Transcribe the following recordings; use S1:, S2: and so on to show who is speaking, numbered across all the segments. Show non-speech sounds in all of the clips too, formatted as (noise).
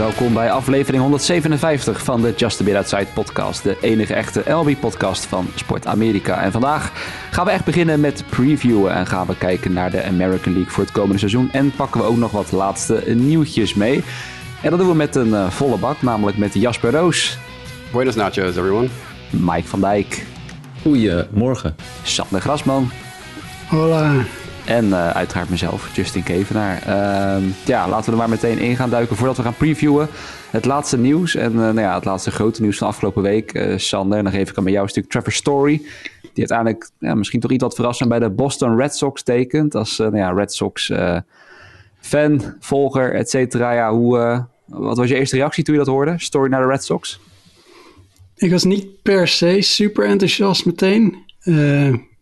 S1: welkom bij aflevering 157 van de Just a Bit Outside podcast. De enige echte LB-podcast van Sport Amerika. En vandaag gaan we echt beginnen met previewen en gaan we kijken naar de American League voor het komende seizoen. En pakken we ook nog wat laatste nieuwtjes mee. En dat doen we met een uh, volle bak, namelijk met Jasper Roos.
S2: Buenos nachos, everyone.
S1: Mike van Dijk.
S3: Goedemorgen.
S1: Sander Grasman.
S4: Hola.
S1: En uh, uiteraard mezelf, Justin Kevenaar. Uh, ja, laten we er maar meteen in gaan duiken voordat we gaan previewen. Het laatste nieuws en uh, nou ja, het laatste grote nieuws van afgelopen week. Uh, Sander, dan geef ik aan jou een stuk Trevor Story. Die uiteindelijk ja, misschien toch iets wat verrassend bij de Boston Red Sox tekent. Als nou ja, Red Sox fan, volger, et cetera. Ja, hoe, wat was je eerste reactie toen je dat hoorde? Story naar de Red Sox?
S4: Ik was niet per se super enthousiast meteen.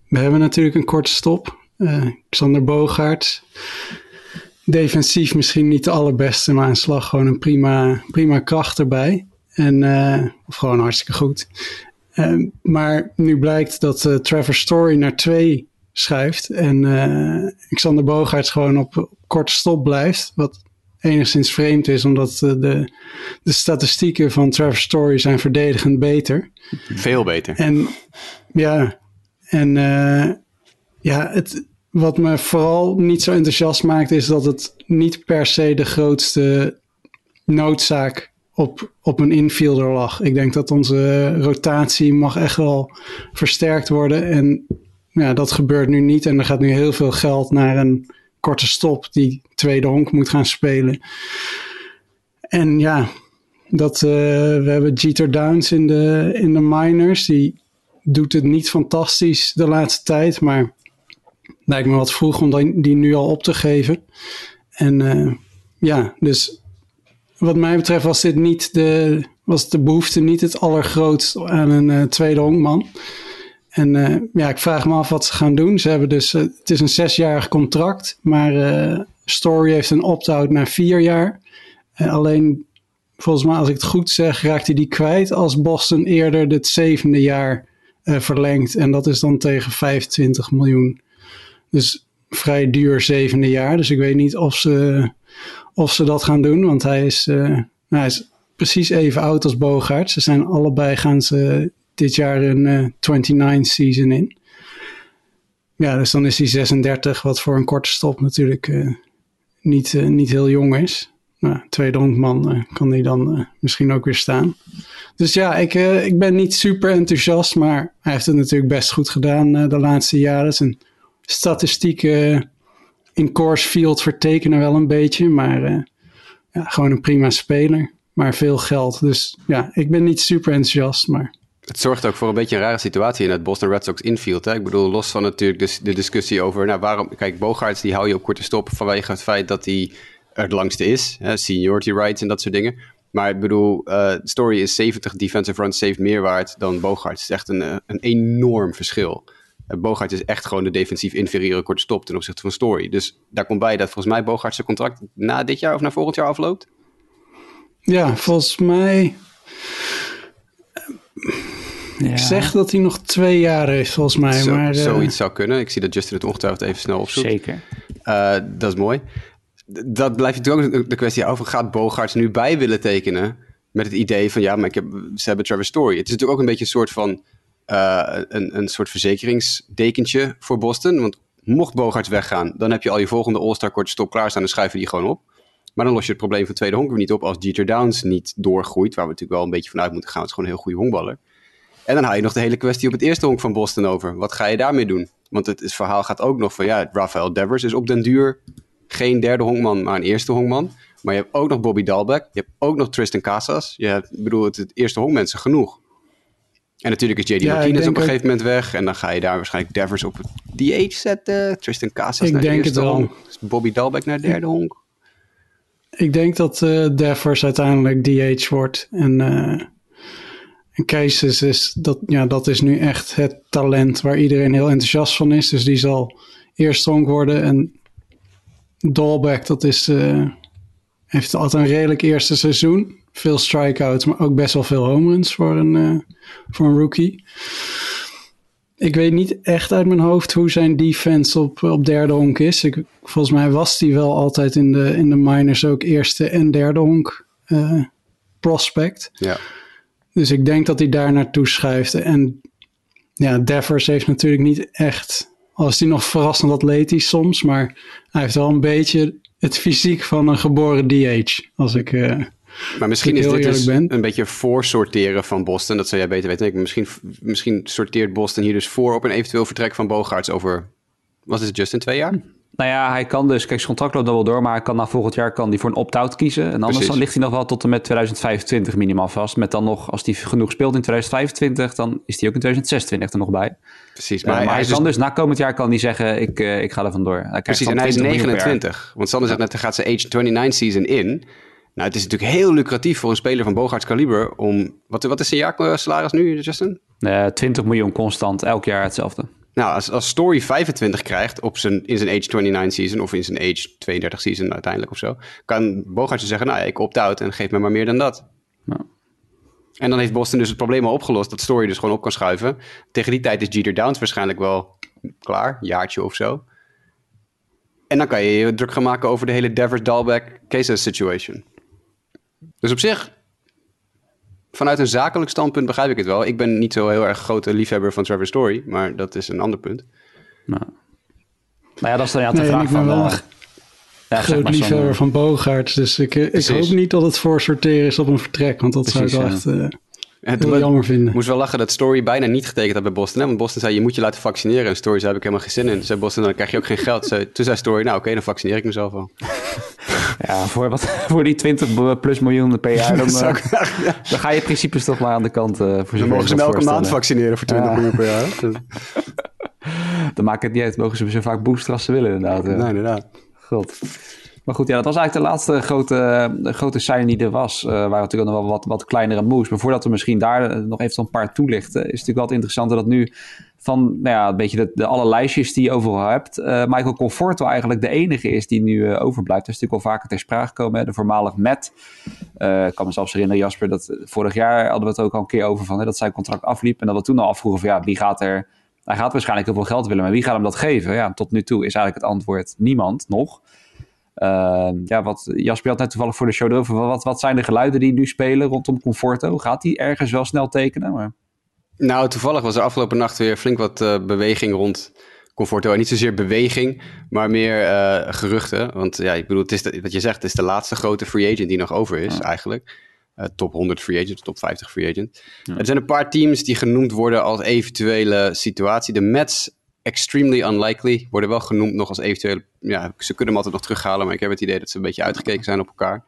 S4: we hebben natuurlijk een korte stop. Uh, Xander Bogaert. Defensief misschien niet de allerbeste, maar een slag gewoon een prima, prima kracht erbij. En, uh, of gewoon hartstikke goed. Uh, maar nu blijkt dat Trevor Story naar twee schuift. En Xander Bogaerts gewoon op, op, korte stop blijft. Wat enigszins vreemd is, omdat de, de statistieken van Trevor Story zijn verdedigend beter.
S2: Veel beter.
S4: En ja, en ja, het, wat me vooral niet zo enthousiast maakt, is dat het niet per se de grootste noodzaak op, op een infielder lag. Ik denk dat onze rotatie mag echt wel versterkt worden. En ja, dat gebeurt nu niet. En er gaat nu heel veel geld naar een korte stop die tweede honk moet gaan spelen. En ja, dat, uh, we hebben Jeter Downs in de, in de minors. Die doet het niet fantastisch de laatste tijd, maar lijkt me wat vroeg om die nu al op te geven. En uh, ja, dus wat mij betreft was dit niet de, was de behoefte niet het allergrootst aan een uh, tweede honkman. En uh, ja, ik vraag me af wat ze gaan doen. Ze hebben dus, het is een zesjarig contract, maar Story heeft een opt-out naar vier jaar. alleen, volgens mij, als ik het goed zeg, raakt hij die kwijt als Boston eerder het zevende jaar verlengt. En dat is dan tegen 25 miljoen. Dus vrij duur zevende jaar. Dus ik weet niet of ze, of ze dat gaan doen. Want hij is, uh, nou, hij is precies even oud als Bogaert. Ze zijn allebei gaan ze dit jaar een uh, 29 season in. Ja, dus dan is hij 36, wat voor een korte stop natuurlijk uh, niet, niet heel jong is. Nou, tweede rondman kan hij dan misschien ook weer staan. Dus ja, ik, ik ben niet super enthousiast, maar hij heeft het natuurlijk best goed gedaan de laatste jaren. Statistieken in course field vertekenen wel een beetje. Maar uh, ja, gewoon een prima speler. Maar veel geld. Dus ja, ik ben niet super enthousiast. Maar...
S2: Het zorgt ook voor een beetje een rare situatie in het Boston Red Sox infield. Hè? Ik bedoel, los van natuurlijk de, de discussie over... Nou, waarom, kijk, Bogaerts die hou je op korte stop vanwege het feit dat hij het langste is. Hè? Seniority rights en dat soort dingen. Maar ik bedoel, uh, Story is 70 defensive runs saved meer waard dan Bogaerts. Het is echt een, eh, een enorm verschil. Bogaert is echt gewoon de defensief inferieure korte stop ten opzichte van Story. Dus daar komt bij dat volgens mij Bogaert zijn contract na dit jaar of na volgend jaar afloopt.
S4: Ja, volgens mij. Ja. Ik zeg dat hij nog twee jaar heeft, volgens mij.
S2: Zo,
S4: maar, uh...
S2: Zoiets zou kunnen. Ik zie dat Justin het ongetwijfeld even snel opzoekt.
S1: Zeker.
S2: Uh, dat is mooi. Dat blijft natuurlijk ook de kwestie over: gaat Bogaert nu bij willen tekenen? Met het idee van ja, maar ik heb, ze hebben Trevor Story. Het is natuurlijk ook een beetje een soort van uh, een, een soort verzekeringsdekentje voor Boston. Want mocht Bogarts weggaan, dan heb je al je volgende All-Star korte stop klaarstaan en schuiven die gewoon op. Maar dan los je het probleem van tweede honk niet op als Jeter Downs niet doorgroeit. Waar we natuurlijk wel een beetje vanuit moeten gaan. Het is gewoon een heel goede honkballer. En dan haal je nog de hele kwestie op het eerste honk van Boston over. Wat ga je daarmee doen? Want het, verhaal gaat ook nog van ja, Rafael Devers is op den duur geen derde honkman, maar een eerste honkman. Maar je hebt ook nog Bobby Dalbeck. Je hebt ook nog Tristan Casas. Je hebt, bedoel, het, het eerste honkmensen genoeg. En natuurlijk is JD ja, Martinez op een gegeven moment weg. En dan ga je daar waarschijnlijk Devers op het DH zetten. Tristan Casas ik naar denk eerste het honk. Bobby Dalbeck naar derde honk.
S4: Ik denk dat uh, Devers uiteindelijk DH wordt. En, uh, en Cases is, dat, ja, dat is nu echt het talent waar iedereen heel enthousiast van is. Dus die zal eerste honk worden. En Dalbeck, dat is, uh, heeft altijd een redelijk eerste seizoen. Veel strikeouts, maar ook best wel veel home runs voor een, uh, voor een rookie. Ik weet niet echt uit mijn hoofd hoe zijn defense op, op derde honk is. Ik, volgens mij was die wel altijd in de, in de minors ook eerste en derde honk eh, prospect.
S2: Ja.
S4: Dus ik denk dat hij daar naartoe schuift. En ja, Devers heeft natuurlijk niet echt... Als hij nog verrassend atletisch soms, maar hij heeft wel een beetje het fysiek van een geboren DH. Als ik... eh,
S2: Maar misschien is dit dus een beetje voorsorteren van Boston. Dat zou jij beter weten. Ik, misschien, misschien sorteert Boston hier dus voor op een eventueel vertrek van Bogaerts over... Was het Justin twee jaar?
S1: Nou ja, hij kan dus, kijk, zijn contract loopt nog wel door, maar hij kan na volgend jaar kan hij voor een opt-out kiezen. En anders
S2: Precies.
S1: dan ligt hij nog wel tot en met 2025 minimaal vast. Met dan nog, als hij genoeg speelt in 2025, dan is hij ook in 2026 er nog bij.
S2: Precies.
S1: Maar,
S2: Maar,
S1: maar hij,
S2: is dus
S1: kan dus na komend jaar kan hij zeggen, ik, eh, ik ga er vandoor. Hij
S2: Precies,
S1: dan
S2: en hij is
S1: 20 miljoen per jaar.
S2: 29. Want Sander zegt net, hij gaat zijn age 29 season in. Nou, het is natuurlijk heel lucratief voor een speler van Bogarts kaliber om... Wat, wat is zijn jaarsalaris nu, Justin?
S1: Eh, 20 miljoen constant, elk jaar hetzelfde.
S2: Nou, als, als Story 25 krijgt op zijn, in zijn age 29 season... of in zijn age 32 season uiteindelijk of zo... kan Bogarts dus zeggen, nou ja, ik opt-out en geef me maar meer dan dat.
S1: Nou.
S2: En dan heeft Boston dus het probleem al opgelost... dat Story dus gewoon op kan schuiven. Tegen die tijd is Jeter Downs waarschijnlijk wel klaar, jaartje of zo. En dan kan je je druk gaan maken over de hele Devers Dalbeck case situation. Dus op zich, vanuit een zakelijk standpunt begrijp ik het wel. Ik ben niet zo heel erg grote liefhebber van Trevor Story, maar dat is een ander punt.
S1: Nou. nou ja, dat is dan ja, de
S4: nee,
S1: vraag
S4: ik ben
S1: van...
S4: wel
S1: eh, ja, zeg
S4: groot
S1: maar,
S4: liefhebber van Bogaerts. Dus ik, eh, ik hoop niet dat het voor sorteren is op een vertrek. Want dat
S1: Precies,
S4: zou ik
S1: ja.
S4: wel echt eh,
S2: Het
S4: heel jammer vinden.
S2: Ik moest wel lachen dat Story bijna niet getekend had bij Boston. Hè? Want Boston zei, je moet je laten vaccineren. En Story zei, heb ik helemaal geen zin in. Toen zei Boston, dan krijg je ook geen geld. Zei- Toen zei Story, nou oké, dan vaccineer ik mezelf wel. (laughs)
S1: Ja, voor, wat, voor die 20 plus miljoen per jaar, (laughs) dan, eh, dan ga je principes toch maar aan de kant. eh voor
S2: Dan mogen ze
S1: me
S2: elke maand vaccineren voor 20
S1: Ja.
S2: miljoen per jaar. (laughs) Dus-
S1: Dan maakt het niet uit. Mogen ze zo vaak boosten als ze willen, inderdaad. ja.
S2: Nee, inderdaad.
S1: God. Maar goed, ja, dat was eigenlijk de laatste grote, grote sign die er was. Eh waren natuurlijk nog wel wat, wat kleinere moves. Maar voordat we misschien daar eh, nog even een paar toelichten... is het natuurlijk wel het interessante dat nu van nou ja, een beetje de, de alle lijstjes die je overal hebt... eh, Michael Conforto eigenlijk de enige is die nu overblijft. Dat is natuurlijk al vaker ter sprake gekomen. Hè? De voormalig Met. Ik kan me zelfs herinneren, Jasper, dat vorig jaar hadden we het ook al een keer over... Van, hè, dat zijn contract afliep en dat we toen al afvroegen van ja, wie gaat er... Hij gaat waarschijnlijk heel veel geld willen, maar wie gaat hem dat geven? Ja, tot nu toe is eigenlijk het antwoord niemand nog. Uh, ja, wat, Jasper had net toevallig voor de show erover. Wat, wat zijn de geluiden die nu spelen rondom Conforto? Gaat hij ergens wel snel tekenen? Maar...
S2: Nou, toevallig was er afgelopen nacht weer flink wat eh, beweging rond Conforto. En niet zozeer beweging, maar meer eh, geruchten. Want ja, ik bedoel, het is de- wat je zegt, het is de laatste grote free agent die nog over is eigenlijk. Eh, top 100 free agent, top 50 free agent. Er zijn een paar teams die genoemd worden als eventuele situatie. De Mets, extremely unlikely, worden wel genoemd nog als eventuele... Ja, ze kunnen hem altijd nog terughalen, maar ik heb het idee dat ze een beetje uitgekeken zijn op elkaar.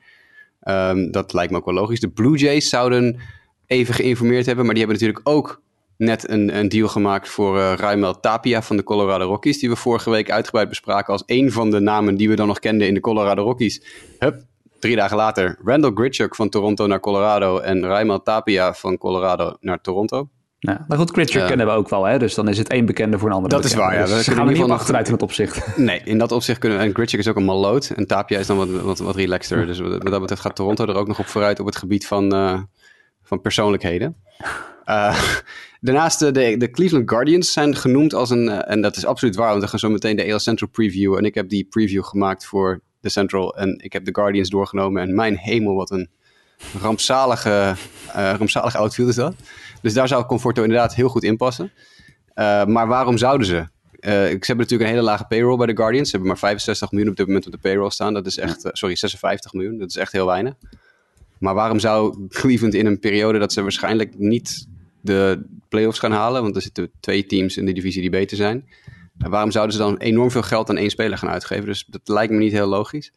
S2: Ehm, dat lijkt me ook wel logisch. De Blue Jays zouden even geïnformeerd hebben, maar die hebben natuurlijk ook net een, een deal gemaakt voor eh Raimel Tapia van de Colorado Rockies, die we vorige week uitgebreid bespraken als een van de namen die we dan nog kenden in de Colorado Rockies. Hup, drie dagen later, Randall Grichuk van Toronto naar Colorado en Raimel Tapia van Colorado naar Toronto.
S1: Nou, maar goed, Critcher
S2: Ja.
S1: kennen we ook wel, hè? dus dan is het één bekende voor een andere
S2: Dat is waar, ja.
S1: Dus
S2: We
S1: gaan
S2: in ieder
S1: op
S2: geval
S1: achteruit in dat opzicht. (laughs)
S2: Nee, in dat opzicht kunnen En Grichuk is ook een maloot. En Tapia is dan wat, wat, wat relaxter. Dus wat, wat dat betreft gaat Toronto er ook nog op vooruit op het gebied van, eh, van persoonlijkheden. (laughs) Eh, daarnaast eh, de, de Cleveland Guardians zijn genoemd als een... en dat is absoluut waar, want we gaan zo meteen de AL Central preview. En ik heb die preview gemaakt voor de Central. En ik heb de Guardians doorgenomen. En mijn hemel, wat een rampzalige, eh rampzalig outfield is dat. Dus daar zou Conforto inderdaad heel goed in passen. Eh, maar waarom zouden ze? Eh, ze hebben natuurlijk een hele lage payroll bij de Guardians. Ze hebben maar 65 miljoen op dit moment op de payroll staan. Dat is echt, eh, sorry, 56 miljoen. Dat is echt heel weinig. Maar waarom zou (laughs) Cleveland in een periode dat ze waarschijnlijk niet de playoffs gaan halen? Want er zitten twee teams in de divisie die beter zijn. Waarom zouden ze dan enorm veel geld aan één speler gaan uitgeven? Dus dat lijkt me niet heel logisch.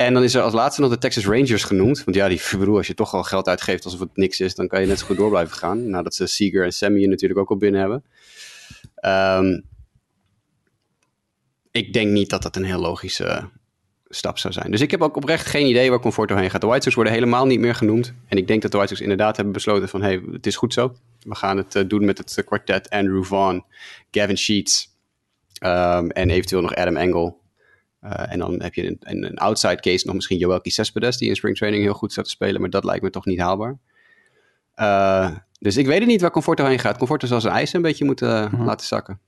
S2: En dan is er als laatste nog de Texas Rangers genoemd. Want ja, die, (laughs) bedoel, als je toch al geld uitgeeft alsof het niks is, dan kan je net zo goed door blijven gaan. Nadat ze Seager en Sammy natuurlijk ook al binnen hebben. Ehm, ik denk niet dat dat een heel logische stap zou zijn. Dus ik heb ook oprecht geen idee waar Conforto heen gaat. De White Sox worden helemaal niet meer genoemd. En ik denk dat de White Sox inderdaad hebben besloten van... hey, het is goed zo. We gaan het eh, doen met het eh, kwartet Andrew Vaughn, Gavin Sheets... ehm, en eventueel nog Adam Engel. Eh, en dan heb je een, een, een outside case nog misschien Joelki Cespedes... die in springtraining heel goed staat te spelen. Maar dat lijkt me toch niet haalbaar. Eh, dus ik weet het niet waar Conforto heen gaat. Conforto zal zijn eisen een beetje moeten eh, laten zakken.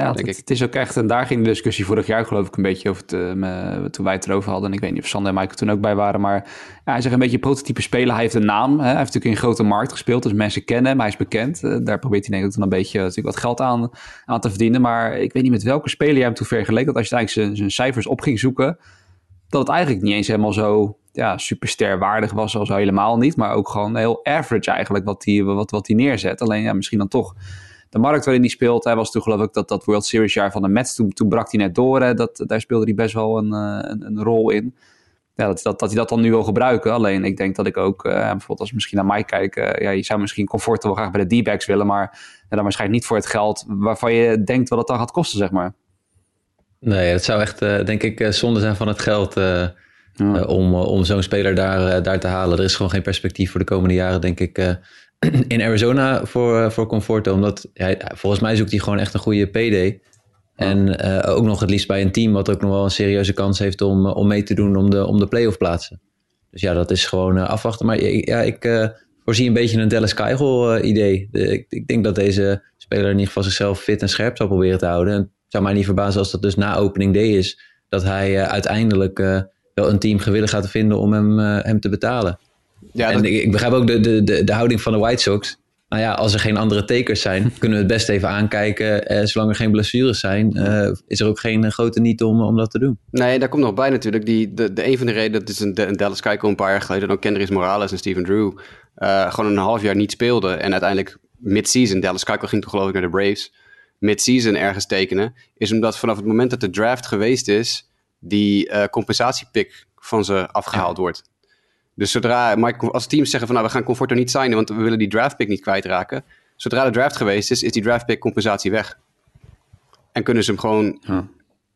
S1: Ja,
S2: denk
S1: het,
S2: ik.
S1: het is ook echt, en daar ging de discussie vorig jaar geloof ik een beetje over, het, eh, me- toen wij het erover hadden. En ik weet niet of Sander en Michael toen ook bij waren, maar ja, hij zegt een beetje prototype speler. Hij heeft een naam, hè? hij heeft natuurlijk in een grote markt gespeeld, dus mensen kennen hem, hij is bekend. Eh, daar probeert hij denk ik dan een beetje natuurlijk wat geld aan, aan te verdienen. Maar ik weet niet met welke speler jij hem toen vergeleek, dat als je eigenlijk zijn, cijfers op ging zoeken, dat het eigenlijk niet eens helemaal zo ja, superster waardig was, al helemaal niet. Maar ook gewoon heel average eigenlijk wat hij wat, wat die neerzet. Alleen ja, misschien dan toch de markt waarin hij speelt. Hij was toen geloof ik dat, dat World Series jaar van de Mets. Toen, toen brak hij net door. Hè. Dat, daar speelde hij best wel een, eh, een, een rol in. Ja, dat, dat, dat hij dat dan nu wil gebruiken. Alleen ik denk dat ik ook, eh, bijvoorbeeld als we misschien naar mij kijken. ja, je zou misschien comfort wel graag bij de D-backs willen. Maar ja, dan waarschijnlijk niet voor het geld waarvan je denkt wat het dan gaat kosten, zeg maar.
S3: Nee, het zou echt, eh, denk ik, eh, zonde zijn van het geld eh, eh, om, eh, om zo'n speler daar, eh, daar te halen. Er is gewoon geen perspectief voor de komende jaren, denk ik, eh, (clears throat) in Arizona voor, eh, voor Conforto. Omdat hij, volgens mij zoekt hij gewoon echt een goede PD. En eh, ook nog het liefst bij een team wat ook nog wel een serieuze kans heeft om, eh, om mee te doen om de, om de playoff plaatsen. Dus ja, dat is gewoon afwachten. Maar ja, ik eh, voorzie een beetje een Dallas eh, idee. De- ik, ik denk dat deze speler in ieder geval zichzelf fit en scherp zal proberen te houden. En het zou mij niet verbazen als dat dus na opening day is. Dat hij uiteindelijk wel een team gewillig gaat vinden om hem, hem te betalen.
S2: Ja,
S3: en
S2: dat,
S3: ik, ik begrijp ook de, de, de, de houding van de White Sox. Nou ja, als er geen andere tekers zijn, (laughs) kunnen we het best even aankijken. Eh, zolang er geen blessures zijn, eh, is er ook geen eh, grote niet om, om dat te doen.
S2: Nee, daar komt nog bij natuurlijk. Die, de, de, een van de redenen, dat is een, een Dallas Keuchel een paar jaar geleden, dan Kendrick Morales en Steven Drew, eh, gewoon een half jaar niet speelden. En uiteindelijk mid-season, Dallas Keuchel ging toen geloof ik naar de Braves, mid-season ergens tekenen, is omdat vanaf het moment dat de draft geweest is, die eh, compensatiepick van ze afgehaald wordt. Dus zodra, Mike, als teams zeggen van nou, we gaan Conforto niet signen, want we willen die draftpick niet kwijtraken. Zodra de draft geweest is, is die draftpick compensatie weg. En kunnen ze hem gewoon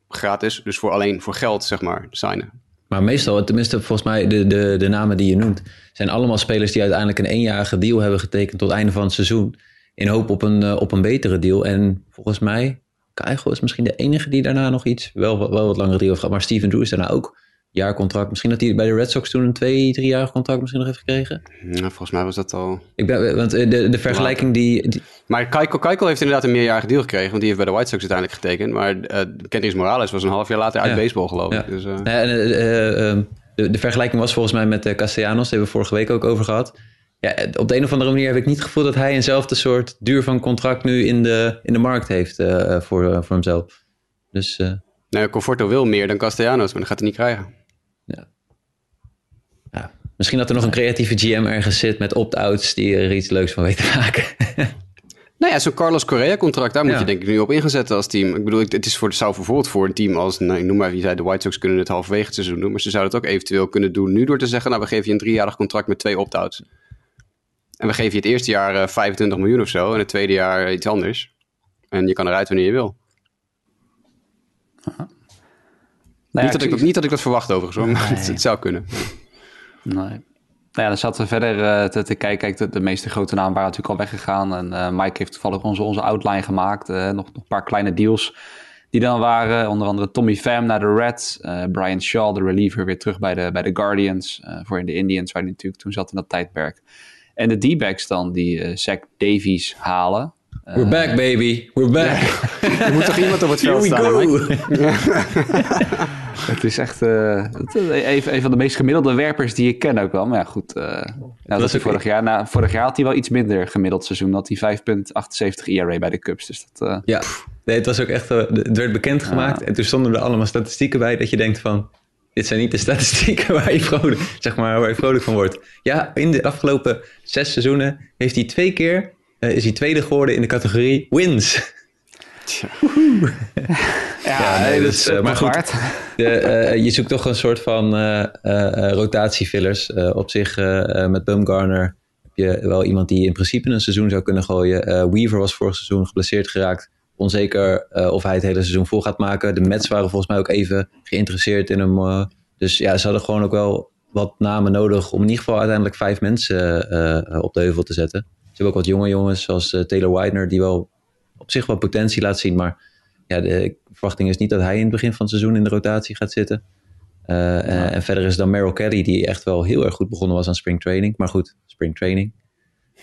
S2: gratis, dus voor alleen voor geld, zeg maar, signen.
S3: Maar meestal, tenminste volgens mij de, de, de namen die je noemt, zijn allemaal spelers die uiteindelijk een eenjarige deal hebben getekend tot het einde van het seizoen. In hoop op een, eh, op een betere deal. En volgens mij, Keigo is misschien de enige die daarna nog iets, wel, wel wat langere deal heeft gehad. Maar Steven Drew is daarna ook jaarcontract. Misschien dat hij bij de Red Sox toen een twee, driejarig contract misschien nog heeft gekregen.
S2: Ja, volgens mij was dat al...
S3: Ik ben, want eh, de, de vergelijking die, die-
S2: Maar Keuchel heeft inderdaad een meerjarige deal gekregen, want die heeft bij de White Sox uiteindelijk getekend. Maar eh Kendrick Morales was een half jaar later uit
S3: Ja.
S2: baseball, geloof ik.
S3: Ja.
S2: Dus, eh,
S3: Nee, en, eh, eh, eh, de, de vergelijking was volgens mij met Castellanos, daar hebben we vorige week ook over gehad. Ja, op de een of andere manier heb ik niet het gevoel dat hij eenzelfde soort duur van contract nu in de, in de markt heeft voor, voor hemzelf. Dus eh,
S2: nou, Conforto wil meer dan Castellanos, maar dat gaat hij niet krijgen.
S3: Ja, misschien dat er nog een creatieve GM ergens zit met opt-outs die er iets leuks van weet te maken. (laughs)
S2: Nou ja, zo'n Carlos Correa-contract, daar moet
S3: Ja.
S2: je denk ik nu op ingezetten als team. Ik bedoel, het is voor, zou bijvoorbeeld voor een team als, nou, ik noem maar, wie zei, de White Sox kunnen het halverwege het seizoen doen. Maar ze zouden het ook eventueel kunnen doen nu door te zeggen, nou, we geven je een driejarig contract met twee opt-outs. En we geven je het eerste jaar eh, 25 miljoen of zo en het tweede jaar eh, iets anders. En je kan eruit wanneer je wil.
S1: Nou ja,
S2: niet, dat ik, dat- niet dat ik dat verwacht overigens, hoor, maar het, het zou kunnen.
S1: Nee. Nou ja, dan zaten we verder eh, te, te kijken. Kijk, de, de meeste grote namen waren natuurlijk al weggegaan. En eh, Mike heeft toevallig onze, onze outline gemaakt. Eh, nog, nog een paar kleine deals die dan waren. Onder andere Tommy Pham naar de Reds. Brian Shaw, de reliever, weer terug bij de, bij de Guardians. voor in de Indians, waar hij natuurlijk toen zat in dat tijdperk. En de D-backs dan, die eh Zach Davies halen.
S3: We're back, baby. We're back. (laughs)
S2: Er moet toch iemand op het veld staan? (laughs)
S1: Het is echt eh, het is een, een van de meest gemiddelde werpers die ik ken ook wel. Maar ja, goed. eh, nou, dat is vorig, jaar, nou, vorig jaar had hij wel iets minder gemiddeld seizoen. Dat hij 5,78 ERA bij de Cubs. Dus dat, eh,
S3: Ja, nee, het was ook echt. eh, Het werd bekendgemaakt en toen stonden er allemaal statistieken bij dat je denkt van. Dit zijn niet de statistieken (laughs) waar je vrolijk, zeg maar, waar je vrolijk van wordt. Ja, in de afgelopen zes seizoenen heeft hij twee keer eh, is hij tweede geworden in de categorie wins. (laughs)
S1: ja,
S3: nee, dat is, eh,
S1: maar
S3: goed.
S1: waard.
S3: De, eh, je zoekt toch een soort van rotatiefillers. Op zich met Bumgarner heb je wel iemand die in principe een seizoen zou kunnen gooien. Weaver was vorig seizoen geblesseerd geraakt. Onzeker of hij het hele seizoen vol gaat maken. De Mets waren volgens mij ook even geïnteresseerd in hem. dus ja, ze hadden gewoon ook wel wat namen nodig om in ieder geval uiteindelijk vijf mensen op de heuvel te zetten. Ze hebben ook wat jonge jongens zoals eh, Taylor Widener die wel op zich wel potentie laat zien. Maar ja, de verwachting is niet dat hij in het begin van het seizoen in de rotatie gaat zitten. Eh, eh, En verder is dan Merrill Kelly, die echt wel heel erg goed begonnen was aan spring training. Maar goed, spring training.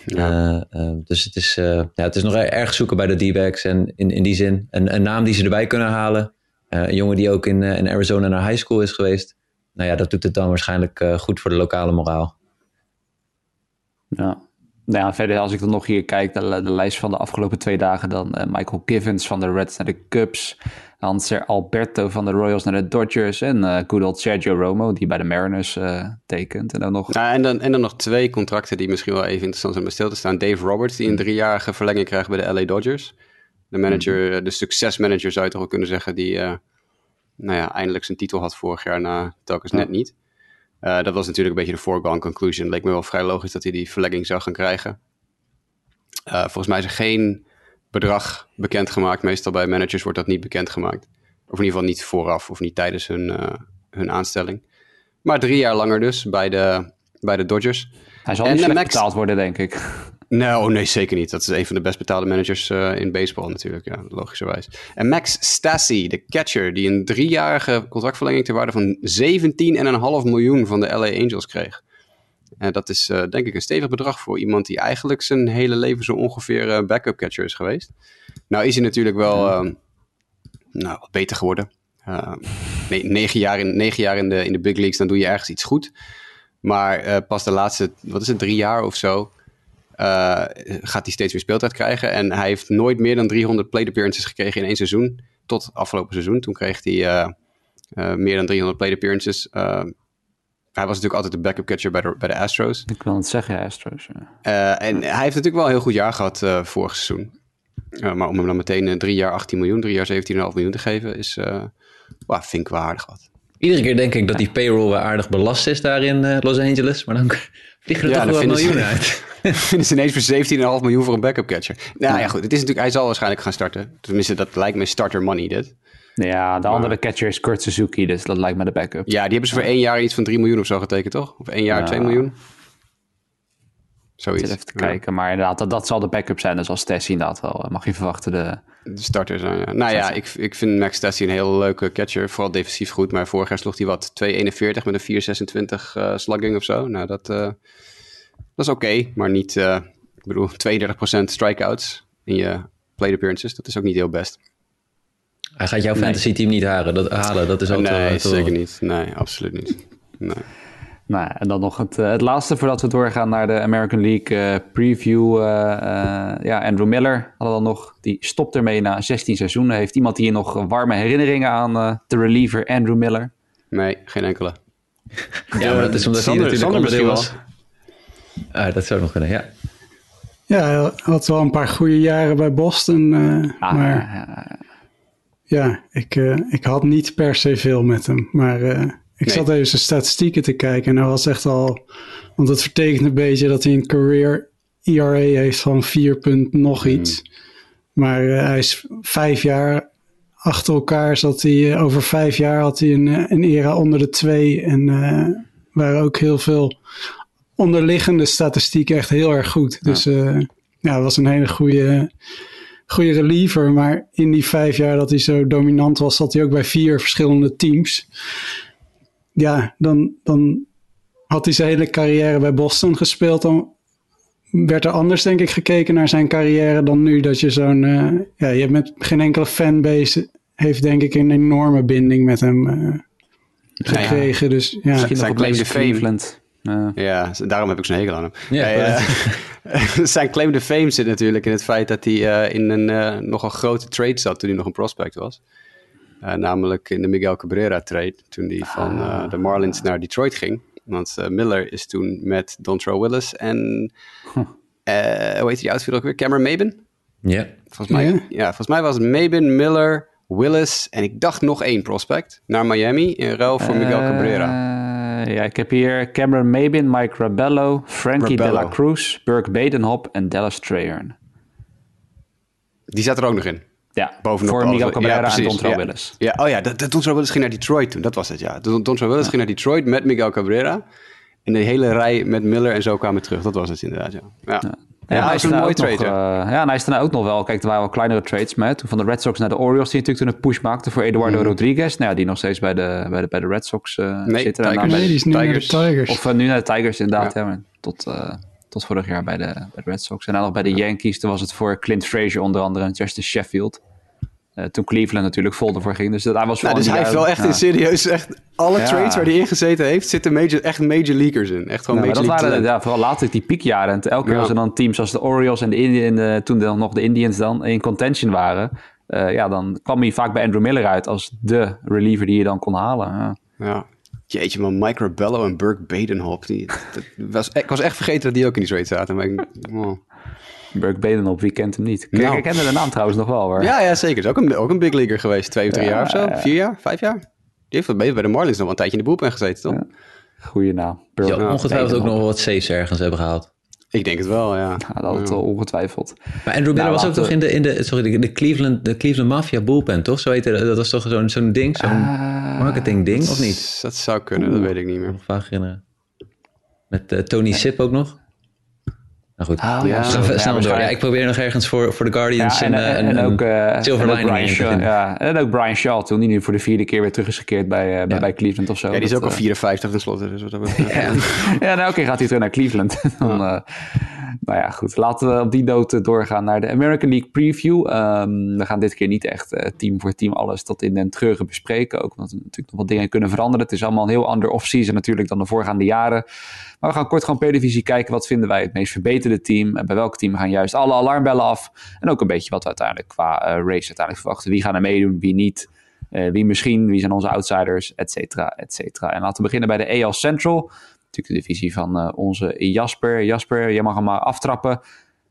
S3: Ja. Uh, dus het is, ja, het is nog erg zoeken bij de D-backs. En in, in die zin, een, een naam die ze erbij kunnen halen. een jongen die ook in, in Arizona naar high school is geweest. Nou ja, dat doet het dan waarschijnlijk goed voor de lokale moraal.
S1: Ja. Nou ja, verder als ik dan nog hier kijk, de, de lijst van de afgelopen twee dagen, dan Michael Givens van de Reds naar de Cubs. Hanser Alberto van de Royals naar de Dodgers. En uh, good old Sergio Romo, die bij de Mariners uh, tekent. En dan, nog...
S2: Ja, en, dan, en dan nog twee contracten die misschien wel even interessant zijn om stil te staan. Dave Roberts, die een driejarige verlenging krijgt bij de LA Dodgers. De manager, mm-hmm. de succesmanager zou je toch wel kunnen zeggen, die nou ja, eindelijk zijn titel had vorig jaar na telkens net niet. Dat was natuurlijk een beetje de foregone conclusion. Leek me wel vrij logisch dat hij die verlenging zou gaan krijgen. volgens mij is er geen bedrag bekendgemaakt. Meestal bij managers wordt dat niet bekendgemaakt. Of in ieder geval niet vooraf of niet tijdens hun, uh, hun aanstelling. Maar drie jaar langer dus bij de, bij de Dodgers.
S1: Hij zal en niet slecht Max... betaald worden, denk ik.
S2: Nee, oh nee, zeker niet. Dat is een van de best betaalde managers uh, in baseball natuurlijk, ja, logischerwijs. En Max Stassi, de catcher, die een driejarige contractverlenging ter waarde van 17,5 miljoen van de LA Angels kreeg. En dat is uh, denk ik een stevig bedrag voor iemand die eigenlijk zijn hele leven zo ongeveer uh, backup catcher is geweest. Nou is hij natuurlijk wel uh, nou, wat beter geworden. Nee, negen jaar, in, negen jaar in, de, in de big leagues, dan doe je ergens iets goed. Maar pas de laatste, wat is het, drie jaar of zo, gaat hij steeds weer speeltijd krijgen. En hij heeft nooit meer dan 300 plate appearances gekregen in één seizoen. Tot afgelopen seizoen. Toen kreeg hij meer dan 300 plate appearances hij was natuurlijk altijd de backup catcher bij de, bij de Astros.
S1: Ik wil het zeggen, Astros. Ja.
S2: Uh, en hij heeft natuurlijk wel een heel goed jaar gehad uh, vorig seizoen. Uh, maar om hem dan meteen drie jaar 18 miljoen, drie jaar 17,5 miljoen te geven, is, well, vind ik wel aardig wat.
S3: Iedere keer denk ik dat die payroll wel aardig belast is daar in Los Angeles. Maar dan (laughs) vliegen er ja, toch wel miljoen uit. (laughs) (laughs)
S2: vinden ze ineens voor 17,5 miljoen voor een backup catcher. Nou ja, goed. Het is natuurlijk, hij zal waarschijnlijk gaan starten. Tenminste, dat lijkt me starter money dit.
S1: Ja, de andere catcher is Kurt Suzuki, dus dat lijkt me de backup.
S2: Ja, die hebben ze voor één jaar iets van 3 miljoen of zo getekend, toch? Of één jaar ja. 2 miljoen?
S1: Zoiets. even te kijken, maar inderdaad, dat, dat zal de backup zijn. Dus als Tessie inderdaad wel, mag je verwachten de...
S2: De starter zijn, ja. Nou ja, ik, ik vind Max Tessie een hele leuke catcher. Vooral defensief goed, maar vorig jaar sloeg hij wat 2,41 met een 4,26 uh, slugging of zo. Nou, dat, uh, dat is oké, okay, maar niet... Uh, ik bedoel, (laughs) 32% strikeouts in je plate appearances. Dat is ook niet heel best.
S3: Hij gaat jouw fantasy team niet halen. Dat, halen, dat is ook
S2: Nee, te, zeker niet. Nee, absoluut niet. Nee.
S1: Nou, en dan nog het, het laatste voordat we doorgaan naar de American League uh, preview. Uh, uh, ja, Andrew Miller hadden dan nog. Die stopt ermee na 16 seizoenen. Heeft iemand hier nog warme herinneringen aan de reliever Andrew Miller?
S2: Nee, geen enkele.
S3: ja, maar dat is omdat Sander, hij natuurlijk onderdeel was. Ah, dat zou nog kunnen, ja.
S4: Ja, hij had wel een paar goede jaren bij Boston. Ah, maar ja, ik, uh, ik had niet per se veel met hem. Maar uh, ik nee. zat even zijn statistieken te kijken. En hij was echt al... Want het vertekent een beetje dat hij een career ERA heeft van 4 punt nog hmm. iets. Maar uh, hij is vijf jaar achter elkaar. Zat hij, over vijf jaar had hij een, een era onder de twee. En waren ook heel veel onderliggende statistieken echt heel erg goed. Ja. Dus ja, het was een hele goede goede reliever. Maar in die vijf jaar dat hij zo dominant was, zat hij ook bij vier verschillende teams. Ja, dan, dan had hij zijn hele carrière bij Boston gespeeld. Dan werd er anders, denk ik, gekeken naar zijn carrière dan nu. Dat je zo'n. Uh, ja, je hebt met geen enkele fanbase. Heeft denk ik een enorme binding met hem uh, gekregen. Ja, Dus ja.
S2: Misschien zijn to fame. Uh. Ja, daarom heb ik zo'n hekel aan hem. Ja, (laughs) zijn claim to fame zit natuurlijk in het feit dat hij uh, in een uh, nogal grote trade zat toen hij nog een prospect was. Uh, namelijk in de Miguel Cabrera trade, toen hij van ah. de Marlins naar Detroit ging. Want Miller is toen met Dontrell Willis en, huh. hoe heet die outfielder ook weer? Cameron Maben?
S3: Ja.
S2: Volgens mij, ja. ja, volgens mij was het Maben, Miller, Willis en ik dacht nog één prospect naar Miami in ruil voor Miguel Cabrera.
S1: Ja, ik heb hier Cameron Mabin, Mike Rabello, Frankie Rabello. De La Cruz, Burke Badenhop en Dallas Trahern.
S2: Die zat er ook nog in.
S1: Ja, Bovenop voor Miguel Cabrera ja, en Dontrell
S2: ja.
S1: Willis.
S2: Ja, oh ja, de, de Dontrell Willis ging naar Detroit toen. Dat was het, ja. De Dontrell Willis ging naar Detroit met Miguel Cabrera. En de hele rij met Miller en zo kwamen terug. Dat was het inderdaad, ja. ja.
S1: Ja, hij is een mooie trade. Nog, uh, ja, en hij is daarna ook nog wel. Kijk, er waren wel kleinere trades met. Toen van de Red Sox naar de Orioles, die natuurlijk toen een push maakte voor Eduardo mm. Rodriguez. Nou ja, die nog steeds bij de, bij de, bij de Red Sox uh,
S2: nee,
S1: zitten.
S2: Tigers.
S4: Nee, die is nu Tigers. naar de Tigers.
S1: Of uh, nu naar de Tigers, inderdaad. Ja. Ja, tot, tot vorig jaar bij de, bij de Red Sox. En dan nog bij de Yankees, toen was het voor Clint Frazier onder andere en Justin Sheffield. Uh, toen Cleveland natuurlijk vol ervoor ging. Dus dat, hij was
S2: nou, Dus hij heeft wel echt in serieus, echt alle trades waar hij in gezeten heeft, zitten major, echt major leaguers in. Echt gewoon
S1: nou,
S2: major
S1: dat waren ja, vooral later die piekjaren. En elke keer ja. als er dan teams als de Orioles en de toen dan nog de Indians dan in contention waren, uh, ja, dan kwam hij vaak bij Andrew Miller uit als de reliever die je dan kon halen. Ja.
S2: ja. Jeetje man, Mike Rabello en Burke Badenhop. Die, dat was, ik was echt vergeten dat die ook in die trade zaten. Maar ik, (laughs) oh.
S1: Burke Badenhop, wie kent hem niet? Ik nou. kende de naam trouwens nog wel hoor.
S2: Ja, ja zeker. Is ook een, ook een big leaguer geweest. Twee of drie ja, jaar of zo. Vier jaar? Vijf jaar? Die heeft bij de Marlins nog wel een tijdje in de boelpen gezeten, toch? Ja.
S1: Goeie naam.
S3: Burke. Ja, ongetwijfeld ook nog wat saves ergens hebben gehaald.
S2: Ik denk het wel, ja.
S1: ja dat had ja. ongetwijfeld.
S3: Maar Andrew Miller nou, was ook toch in de, in de, sorry, de, Cleveland, de Cleveland Mafia bullpen, toch? Zo heette dat. was toch zo'n zo'n ding, zo'n uh, marketing ding, of niet?
S2: Dat zou kunnen, dat weet ik niet meer.
S3: Ik vaak herinneren. Met uh, Tony Sip ook nog. Nou goed,
S1: oh,
S3: ja. snel, snel door. Ja, ik probeer nog ergens voor, voor de Guardians
S1: ja, en,
S3: en,
S1: en, en, ook, uh,
S3: Silver
S1: en ook Brian Shaw, ja, en ook Brian Shaw toen die nu voor de vierde keer weer terug is gekeerd bij, uh, bij, bij Cleveland of zo.
S2: Ja, die is
S1: dat,
S2: ook al 54 tenslotte. Dus wat dat (laughs)
S1: ja, ja nou, oké, okay, gaat hij terug naar Cleveland. (laughs) Dan, uh, nou ja, goed. Laten we op die noot doorgaan naar de American League Preview. Um, we gaan dit keer niet echt team voor team alles tot in den treuren bespreken. Ook omdat er natuurlijk nog wat dingen kunnen veranderen. Het is allemaal een heel ander off-season natuurlijk dan de voorgaande jaren. Maar we gaan kort gewoon per divisie kijken. Wat vinden wij het meest verbeterde team? Bij welk team gaan juist alle alarmbellen af? En ook een beetje wat we uiteindelijk qua uh, race uiteindelijk verwachten. Wie gaan er meedoen, wie niet? Uh, wie misschien, wie zijn onze outsiders, et cetera, et cetera. En laten we beginnen bij de AL Central. Natuurlijk de divisie van uh, onze Jasper. Jasper, jij mag hem maar aftrappen.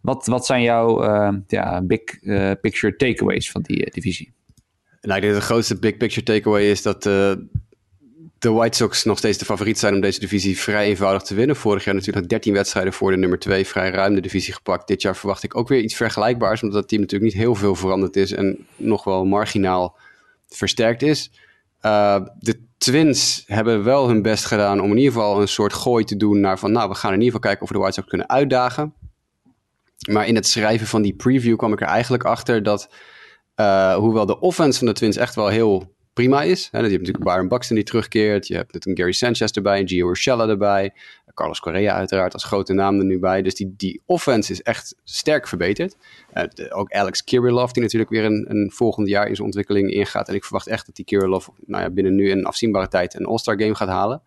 S1: Wat, wat zijn jouw ja, big picture takeaways van die divisie?
S2: Nou, ik denk dat de grootste big picture takeaway is dat de White Sox nog steeds de favoriet zijn om deze divisie vrij eenvoudig te winnen. Vorig jaar natuurlijk 13 wedstrijden voor de nummer 2 vrij ruim de divisie gepakt. Dit jaar verwacht ik ook weer iets vergelijkbaars, omdat dat team natuurlijk niet heel veel veranderd is en nog wel marginaal versterkt is. Uh, de Twins hebben wel hun best gedaan om in ieder geval een soort gooi te doen naar van, nou, we gaan in ieder geval kijken of we de White Sox kunnen uitdagen. Maar in het schrijven van die preview kwam ik er eigenlijk achter dat, uh, hoewel de offense van de Twins echt wel heel prima is. je hebt natuurlijk Byron Buxton die terugkeert. Je hebt natuurlijk Gary Sanchez erbij, een Gio Urshela erbij. Carlos Correa uiteraard als grote naam er nu bij. Dus die, die offense is echt sterk verbeterd. Uh, de, ook Alex Kirillov, die natuurlijk weer een, een volgend jaar in zijn ontwikkeling ingaat. En ik verwacht echt dat die Kirillov nou ja, binnen nu een afzienbare tijd een All-Star game gaat halen.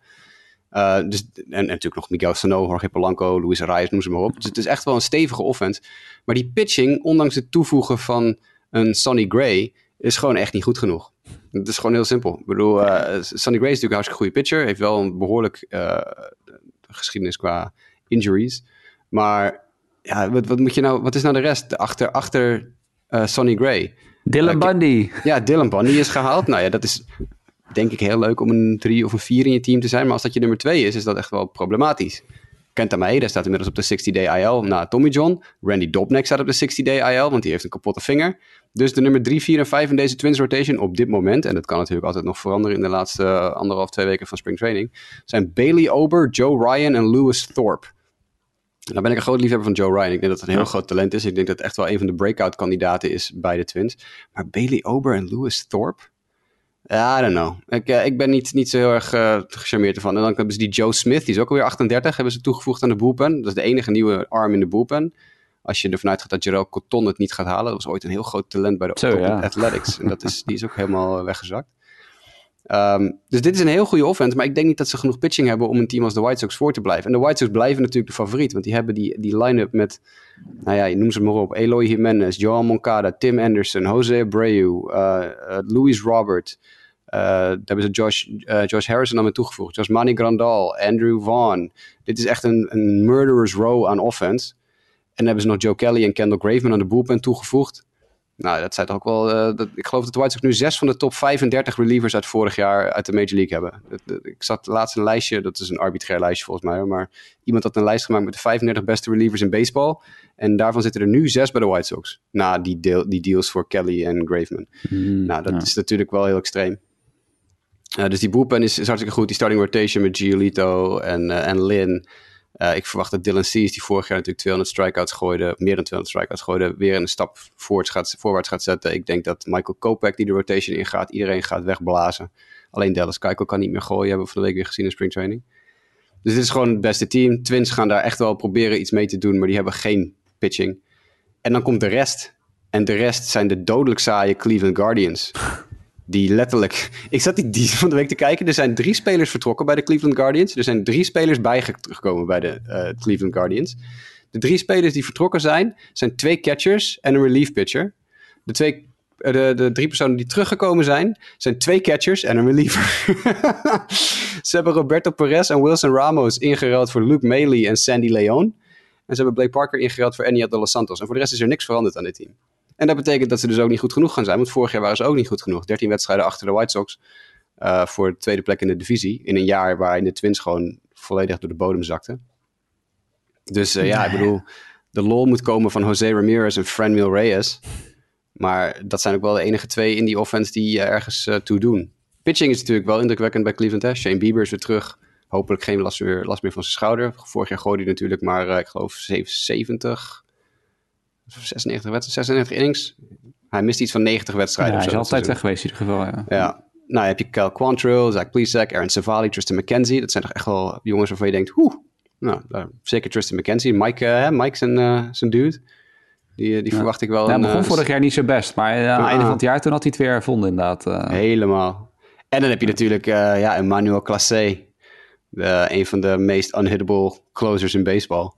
S2: Uh, dus, en, en, natuurlijk nog Miguel Sano, Jorge Polanco, Luis Arraez, noem ze maar op. Dus het is echt wel een stevige offense. Maar die pitching, ondanks het toevoegen van een Sonny Gray, is gewoon echt niet goed genoeg. Het is gewoon heel simpel. Ik bedoel, uh, Sonny Gray is natuurlijk een hartstikke goede pitcher. Heeft wel een behoorlijk uh, geschiedenis qua injuries. Maar ja, wat, wat, moet je nou, wat is nou de rest achter, achter uh, Sonny Gray?
S1: Dylan Bundy.
S2: Ja, Dylan Bundy is gehaald. Nou ja, dat is denk ik heel leuk om een drie of een vier in je team te zijn. Maar als dat je nummer twee is, is dat echt wel problematisch. Kenta Maeda staat inmiddels op de 60-day IL na Tommy John. Randy Dobnek staat op de 60-day IL, want die heeft een kapotte vinger. Dus de nummer 3, 4 en 5 in deze Twins rotation op dit moment, en dat kan natuurlijk altijd nog veranderen in de laatste uh, anderhalf, twee weken van spring training, zijn Bailey Ober, Joe Ryan en Lewis Thorpe. Nou ben ik een groot liefhebber van Joe Ryan. Ik denk dat het een heel groot talent is. Ik denk dat het echt wel een van de breakout kandidaten is bij de Twins. Maar Bailey Ober en Lewis Thorpe? I don't know. Ik, uh, ik ben niet, niet zo heel erg uh, gecharmeerd ervan. En dan hebben ze die Joe Smith, die is ook alweer 38, hebben ze toegevoegd aan de bullpen. Dat is de enige nieuwe arm in de bullpen. Als je ervan uitgaat dat Jarrell Cotton het niet gaat halen. Dat was ooit een heel groot talent bij de
S1: Zo, ja.
S2: Athletics. En dat is, (laughs) die is ook helemaal weggezakt. Um, dus dit is een heel goede offense. Maar ik denk niet dat ze genoeg pitching hebben om een team als de White Sox voor te blijven. En de White Sox blijven natuurlijk de favoriet. Want die hebben die, die line-up met, nou ja, je noem ze maar op. Eloy Jimenez, Joan Moncada, Tim Anderson, Jose Abreu, uh, uh, Luis Robert... Uh, daar hebben ze Josh, Josh Harrison aan mee toegevoegd. Josh Manny Grandal, Andrew Vaughn. Dit is echt een, een murderer's row aan offense. En dan hebben ze nog Joe Kelly en Kendall Graveman aan de bullpen toegevoegd. Nou, dat zijn toch ook wel... Uh, dat, ik geloof dat de White Sox nu zes van de top 35 relievers uit vorig jaar uit de Major League hebben. Dat, dat, ik zat laatst een lijstje, dat is een arbitrair lijstje volgens mij, maar iemand had een lijst gemaakt met de 35 beste relievers in baseball. En daarvan zitten er nu zes bij de White Sox. Na die, deel, die deals voor Kelly en Graveman.
S1: Mm,
S2: nou, dat
S1: ja.
S2: is natuurlijk wel heel extreem. Uh, dus die bullpen is, is hartstikke goed. Die starting rotation met Giolito en, uh, en Lin. Uh, ik verwacht dat Dylan Cease, die vorig jaar natuurlijk 200 strikeouts gooide, meer dan 200 strikeouts gooide, weer een stap voorwaarts gaat, voorwaarts gaat zetten. Ik denk dat Michael Kopech, die de rotation ingaat, iedereen gaat wegblazen. Alleen Dallas Keuchel kan niet meer gooien, hebben we van de week weer gezien in springtraining. Dus dit is gewoon het beste team. Twins gaan daar echt wel proberen iets mee te doen, maar die hebben geen pitching. En dan komt de rest. En de rest zijn de dodelijk saaie Cleveland Guardians. Die letterlijk. (laughs) Ik zat die, die van de week te kijken. Er zijn drie spelers vertrokken bij de Cleveland Guardians. Er zijn drie spelers bijgekomen bij de eh, Cleveland Guardians. De drie spelers die vertrokken zijn, zijn twee catchers en een relief pitcher. De, twee, eh, de, de drie personen die teruggekomen zijn, zijn twee catchers en een reliever. (laughs) ze hebben Roberto Perez en Wilson Ramos ingeruild voor Luke Maley en Sandy Leon. En ze hebben Blake Parker ingeruild voor Enya de Los Santos. En voor de rest is er niks veranderd aan dit team. En dat betekent dat ze dus ook niet goed genoeg gaan zijn. Want vorig jaar waren ze ook niet goed genoeg. 13 wedstrijden achter de White Sox uh, voor de tweede plek in de divisie. In een jaar waarin de Twins gewoon volledig door de bodem zakten. Dus uh, ja, ik bedoel, de lol moet komen van Jose Ramirez en Franmil Reyes. Maar dat zijn ook wel de enige twee in die offense die uh, ergens toe doen. Pitching is natuurlijk wel indrukwekkend bij Cleveland. Hè? Shane Bieber is weer terug. Hopelijk geen last meer, last meer van zijn schouder. Vorig jaar gooide hij natuurlijk maar, ik geloof, 70, 96, wedstrijden, 96 innings. Hij mist iets van 90 wedstrijden.
S1: Ja, hij is altijd weg geweest in ieder geval. Ja.
S2: ja. Nou, heb je Cal Quantrill, Zach Plesac, Aaron Savali, Tristan McKenzie. Dat zijn toch echt wel jongens waarvan je denkt, hoe, nou, zeker Tristan McKenzie. Mike, uh, Mike zijn, uh, zijn dude. Die, die ja. verwacht ik wel.
S1: Ja, hij begon
S2: uh,
S1: vorig jaar niet zo best. Maar aan het einde van het jaar toen had hij het weer gevonden inderdaad. Uh.
S2: Helemaal. En dan heb je natuurlijk ja, Emmanuel Classé. een van de meest unhittable closers in baseball.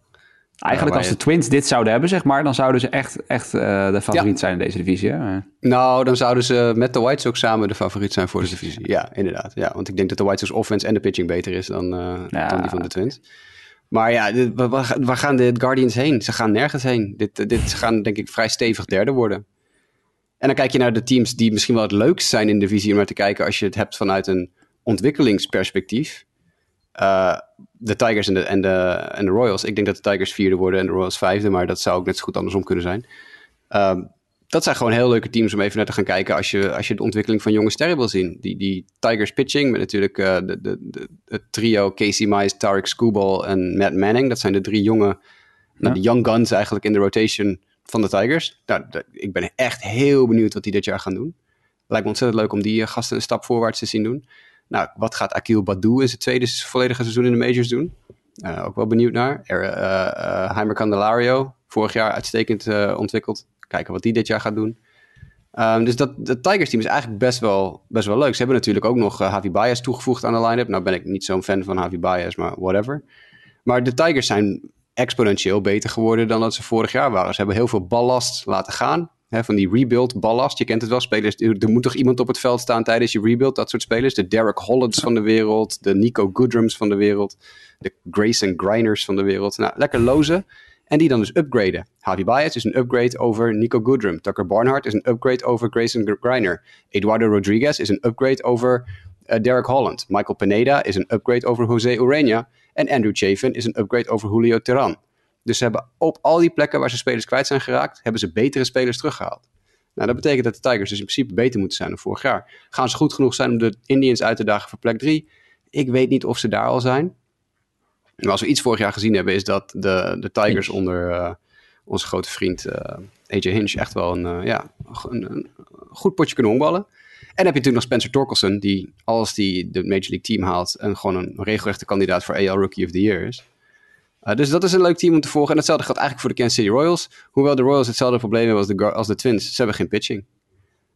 S1: Eigenlijk als de Twins dit zouden hebben, zeg maar, dan zouden ze echt, echt de favoriet ja. zijn in deze divisie. Hè?
S2: Nou, dan zouden ze met de White Sox samen de favoriet zijn voor de divisie. Ja, inderdaad. Ja, want ik denk dat de White Sox offense en de pitching beter is dan, ja. dan die van de Twins. Maar ja, dit, waar, waar, gaan de Guardians heen? Ze gaan nergens heen. Dit, dit ze gaan denk ik vrij stevig derde worden. En dan kijk je naar de teams die misschien wel het leukst zijn in de divisie om naar te kijken als je het hebt vanuit een ontwikkelingsperspectief. Uh, de Tigers en de, en, de, en de Royals. Ik denk dat de Tigers vierde worden en de Royals vijfde, maar dat zou ook net zo goed andersom kunnen zijn. Uh, dat zijn gewoon heel leuke teams om even naar te gaan kijken als je, als je de ontwikkeling van jonge sterren wil zien. Die, die Tigers pitching met natuurlijk uh, de, de, de, het trio Casey Mize, Tarek Skubal en Matt Manning. Dat zijn de drie jonge, ja. nou, de young guns eigenlijk in de rotation van de Tigers. Nou, ik ben echt heel benieuwd wat die dit jaar gaan doen. Lijkt me ontzettend leuk om die uh, gasten een stap voorwaarts te zien doen. Nou, wat gaat Akil Badou in zijn tweede volledige seizoen in de majors doen? Uh, ook wel benieuwd naar. Er, uh, Heimer Candelario, vorig jaar uitstekend ontwikkeld. Kijken wat die dit jaar gaat doen. Um, dus dat, dat Tigers team is eigenlijk best wel, best wel leuk. Ze hebben natuurlijk ook nog Javi Baez toegevoegd aan de line-up. Nou ben ik niet zo'n fan van Javi Baez, maar whatever. Maar de Tigers zijn exponentieel beter geworden dan dat ze vorig jaar waren. Ze hebben heel veel ballast laten gaan. Hè, van die rebuild ballast. Je kent het wel, spelers. Er moet toch iemand op het veld staan tijdens je rebuild. Dat soort spelers. De Derek Hollands van de wereld. De Nico Goodrums van de wereld. De Grayson Griners van de wereld. Nou, lekker lozen. En die dan dus upgraden. Javi Baez is een upgrade over Nico Goodrum. Tucker Barnhart is een upgrade over Grayson Griner. Eduardo Rodriguez is een upgrade over uh, Derek Holland. Michael Pineda is een upgrade over Jose Urena. En Andrew Chafin is een upgrade over Julio Teran. Dus ze hebben op al die plekken waar ze spelers kwijt zijn geraakt, hebben ze betere spelers teruggehaald. Nou, dat betekent dat de Tigers dus in principe beter moeten zijn dan vorig jaar. Gaan ze goed genoeg zijn om de Indians uit te dagen voor plek 3? Ik weet niet of ze daar al zijn. Maar als we iets vorig jaar gezien hebben, is dat de, de Tigers Hinch. onder uh, onze grote vriend uh, AJ Hinch echt wel een, uh, ja, een, een, goed potje kunnen honkballen. En dan heb je natuurlijk nog Spencer Torkelson, die als die de Major League team haalt, en gewoon een regelrechte kandidaat voor AL Rookie of the Year is. Uh, dus dat is een leuk team om te volgen. En hetzelfde geldt eigenlijk voor de Kansas City Royals. Hoewel de Royals hetzelfde probleem hebben als de, als de Twins. Ze hebben geen pitching.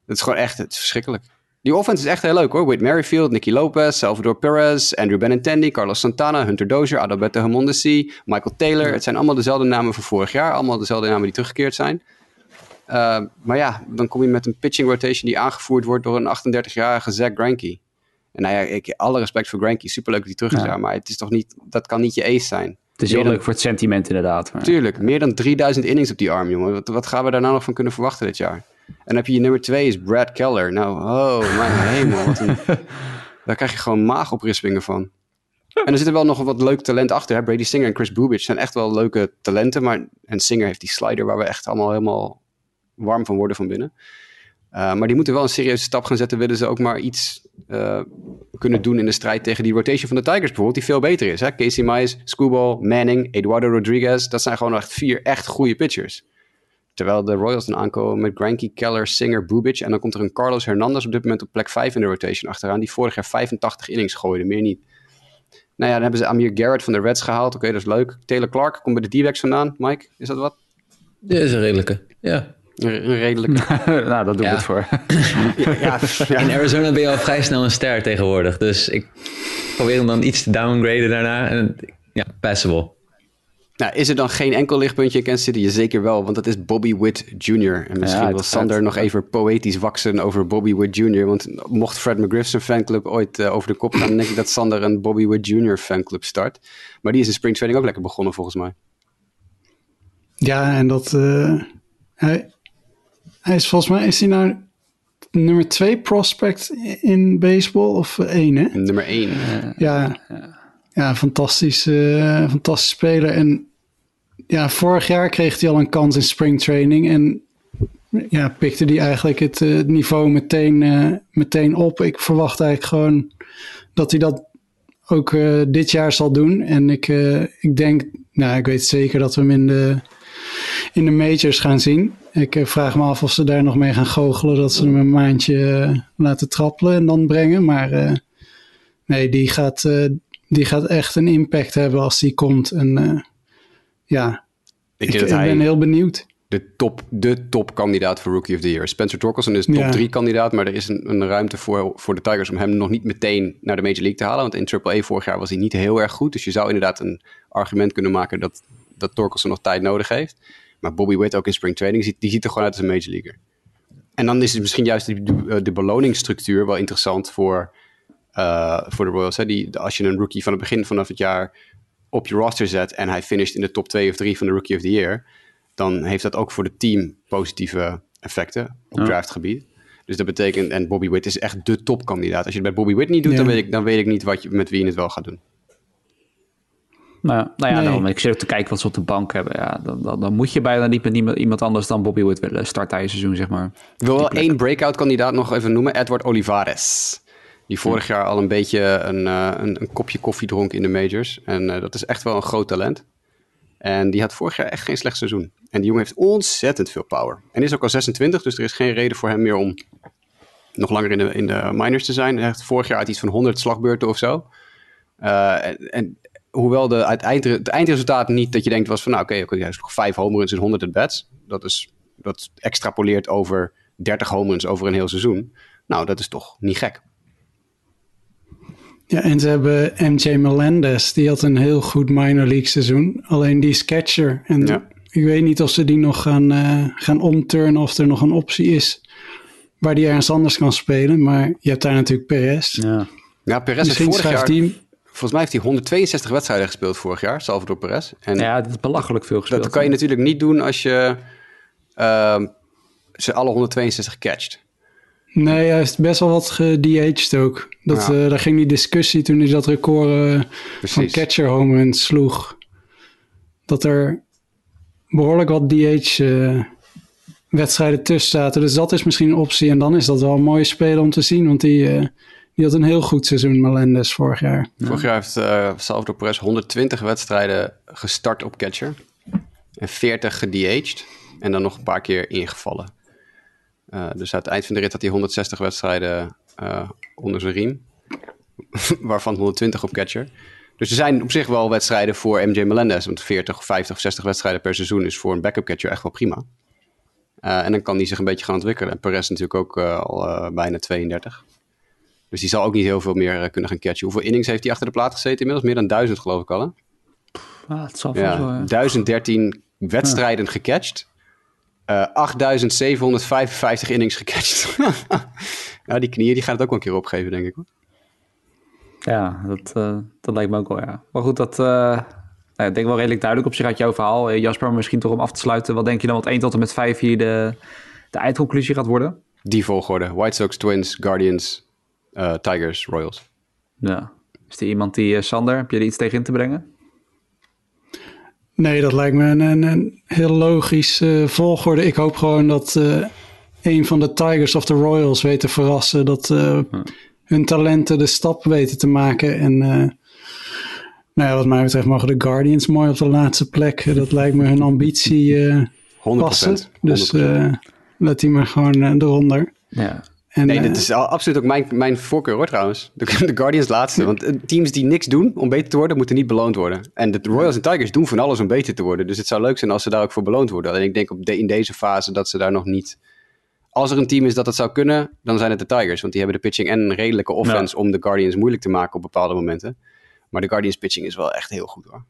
S2: Dat is gewoon echt het is verschrikkelijk. Die offense is echt heel leuk hoor. Whit Merrifield, Nicky Lopez, Salvador Perez, Andrew Benintendi, Carlos Santana, Hunter Dozier, Adalberto Hamondesi, Michael Taylor. Het zijn allemaal dezelfde namen van vorig jaar. Allemaal dezelfde namen die teruggekeerd zijn. Uh, maar ja, dan kom je met een pitching rotation die aangevoerd wordt door een 38-jarige Zach Greinke. En nou ja, ik, alle respect voor Greinke. Superleuk dat hij terug is. Ja. Maar het is toch niet, dat kan niet je ace zijn.
S1: Het is heel leuk voor het sentiment inderdaad.
S2: Maar... Tuurlijk, meer dan 3000 innings op die arm, jongen. Wat, wat gaan we daar nou nog van kunnen verwachten dit jaar? En dan heb je je nummer twee is Brad Keller. Nou, oh, mijn (laughs) hemel. Wat een, daar krijg je gewoon maagoprispingen van. En er zit er wel nog wat leuk talent achter. Hè? Brady Singer en Chris Bubich zijn echt wel leuke talenten. Maar, en Singer heeft die slider waar we echt allemaal helemaal warm van worden van binnen. Uh, maar die moeten wel een serieuze stap gaan zetten. Willen ze ook maar iets uh, kunnen doen in de strijd tegen die rotation van de Tigers bijvoorbeeld. Die veel beter is. Hè? Casey Mize, Scubal, Manning, Eduardo Rodriguez. Dat zijn gewoon echt vier echt goede pitchers. Terwijl de Royals dan aankomen met Granky, Keller, Singer, Bubic. En dan komt er een Carlos Hernandez op dit moment op plek 5 in de rotation achteraan. Die vorig jaar 85 innings gooide, meer niet. Nou ja, dan hebben ze Amir Garrett van de Reds gehaald. Oké, dat is leuk. Taylor Clark komt bij de D-backs vandaan. Mike, is dat wat?
S3: Dit is een redelijke. Ja.
S2: Een, redelijke. (laughs)
S1: nou, dat doe ik
S3: Ja.
S1: het voor. (laughs)
S2: ja, ja.
S3: In Arizona ben je al vrij snel een ster tegenwoordig. Dus ik probeer hem dan iets te downgraden daarna. En ja, passable.
S2: Nou, is er dan geen enkel lichtpuntje in Kansas City? Zeker wel, want dat is Bobby Witt Jr. En misschien
S1: Ja,
S2: wil Sander nog even poëtisch waksen over Bobby Witt Jr. Want mocht Fred McGriff zijn fanclub ooit eh, over de kop gaan, dan denk ik dat Sander een Bobby Witt Jr. fanclub start. Maar die is in springtraining ook lekker begonnen volgens mij.
S4: Ja, en dat. eh, hij, hij is volgens mij. Is hij nou nummer twee prospect in baseball of eh, één, hè?
S2: Nummer 1.
S4: Ja, ja fantastisch, eh, fantastisch speler. En ja, vorig jaar kreeg hij al een kans in springtraining. En ja, pikte hij eigenlijk het, eh, het niveau meteen, eh, meteen op. Ik verwacht eigenlijk gewoon dat hij dat ook eh, dit jaar zal doen. En ik, eh, ik denk, nou, ik weet zeker dat we hem in de, in de majors gaan zien. Ik eh, vraag me af of ze daar nog mee gaan goochelen. Dat ze hem een maandje eh, laten trappelen en dan brengen. Maar eh, nee, die gaat, die gaat echt een impact hebben als die komt. En ja,
S2: Ik
S4: ik,
S2: denk
S4: ik
S2: dat hij
S4: ben heel benieuwd.
S2: de top, de topkandidaat voor Rookie of the Year. Spencer Torkelson is top
S4: Ja.
S2: 3 kandidaat, maar er is een, een ruimte voor, voor de Tigers om hem nog niet meteen naar de Major League te halen. Want in AAA vorig jaar was hij niet heel erg goed. Dus je zou inderdaad een argument kunnen maken dat, dat Torkelson nog tijd nodig heeft. Maar Bobby Witt ook in spring training, ziet- die ziet er gewoon uit als een Major Leaguer. En dan is het misschien juist de, de, de beloningsstructuur wel interessant voor, eh, voor de Royals. Hè? Die, als je een rookie van het begin vanaf het jaar op je roster zet en hij finisht in de top 2 of 3 van de Rookie of the Year, dan heeft dat ook voor het team positieve effecten op
S1: Ja.
S2: draftgebied. Dus dat betekent, en Bobby Witt is echt de topkandidaat. Als je het bij Bobby Witt niet doet,
S4: Ja.
S2: dan, weet ik, dan weet ik niet wat je, met wie je het wel gaat doen.
S1: Nou, nou ja,
S4: Nee.
S1: dan, ik zit ook te kijken wat ze op de bank hebben. Ja, dan, dan, dan moet je bijna niet met niemand, iemand anders dan Bobby Wood willen starten seizoen, zeg maar.
S2: Ik wil wel één breakout kandidaat nog even noemen. Edward Olivares. Die vorig jaar al een beetje een, eh, een, een kopje koffie dronk in de majors. En eh, dat is echt wel een groot talent. En die had vorig jaar echt geen slecht seizoen. En die jongen heeft ontzettend veel power. En is ook al 26, dus er is geen reden voor hem meer om nog langer in de, in de minors te zijn. Hij heeft vorig jaar uit iets van 100 slagbeurten of zo. Eh, en, en hoewel de, het, eind, het eindresultaat niet dat je denkt was van... nou oké, oké, hij is nog 5 home runs en 100 at bats. Dat is dat extrapoleert over 30 home runs over een heel seizoen. Nou, dat is toch niet gek.
S4: Ja, en ze hebben MJ Melendez. Die had een heel goed minor league seizoen. Alleen die is catcher. En
S2: Ja.
S4: ik weet niet of ze die nog gaan, eh, gaan omturnen. Of er nog een optie is waar die ergens anders kan spelen. Maar je hebt daar natuurlijk Perez.
S1: Ja.
S2: Ja, Perez
S4: Misschien
S2: vorig jaar...
S4: die...
S2: Volgens mij heeft hij 162 wedstrijden gespeeld vorig jaar, Salvador Perez. En
S1: ja, dat is belachelijk veel gespeeld.
S2: dat kan je natuurlijk niet doen als je ehm, ze alle 162 catcht.
S4: Nee, hij heeft best wel wat gedH'd ook. Dat,
S2: Ja.
S4: eh, daar ging die discussie toen hij dat record eh, van catcher home runs sloeg. Dat er behoorlijk wat DH eh, wedstrijden tussen zaten. Dus dat is misschien een optie. En dan is dat wel een mooie speler om te zien. Want die, eh, die had een heel goed seizoen, Melendez, vorig jaar.
S2: Vorig jaar heeft eh Salvador Perez 120 wedstrijden gestart op catcher. En 40 gedH'd. En dan nog een paar keer ingevallen. Eh, dus aan het eind van de rit had hij 160 wedstrijden eh, onder zijn riem. (laughs) Waarvan 120 op catcher. Dus er zijn op zich wel wedstrijden voor MJ Melendez. Want 40, 50, 60 wedstrijden per seizoen is voor een backup catcher echt wel prima. Eh, en dan kan die zich een beetje gaan ontwikkelen. En Perez natuurlijk ook al eh, bijna 32. Dus die zal ook niet heel veel meer eh, kunnen gaan catchen. Hoeveel innings heeft hij achter de plaat gezeten inmiddels? Meer dan 1000 geloof ik al. Hè?
S1: Ah, het zal wel,
S2: Ja,
S1: ja.
S2: 1013 wedstrijden gecatcht. Eh 8755 innings gecatcht. (laughs) nou, die knieën die gaan het ook wel een keer opgeven, denk ik. Hoor.
S1: Ja, dat, eh, dat lijkt me ook wel, ja. Maar goed, dat eh, nou, ja, ik denk wel redelijk duidelijk op zich uit jouw verhaal. Eh, Jasper, misschien toch om af te sluiten. Wat denk je dan wat 1 tot en met 5 hier de, de eindconclusie gaat worden?
S2: Die volgorde. White Sox, Twins, Guardians, eh, Tigers, Royals.
S1: Ja. Is er iemand die, eh, Sander, heb je er iets tegen in te brengen?
S4: Nee, dat lijkt me een, een, een heel logisch eh, volgorde. Ik hoop gewoon dat eh, een van de Tigers of de Royals weet te verrassen. Dat eh, hun talenten de stap weten te maken. En eh, nou ja, wat mij betreft mogen de Guardians mooi op de laatste plek. Dat lijkt me hun ambitie eh (laughs)
S2: 100%.
S4: passen.
S2: 100%.
S4: Dus eh laat die maar gewoon eronder.
S1: Ja.
S4: En,
S2: Nee,
S4: eh,
S2: dit is absoluut ook mijn, mijn voorkeur hoor trouwens. De, de Guardians laatste. Want eh, teams die niks doen om beter te worden, moeten niet beloond worden. En de Royals en Tigers doen van alles om beter te worden. Dus het zou leuk zijn als ze daar ook voor beloond worden. En ik denk op de, in deze fase dat ze daar nog niet... Als er een team is dat het zou kunnen, dan zijn het de Tigers. Want die hebben de pitching en een redelijke offense om de Guardians moeilijk te maken op bepaalde momenten. Maar de Guardians pitching is wel echt heel goed hoor.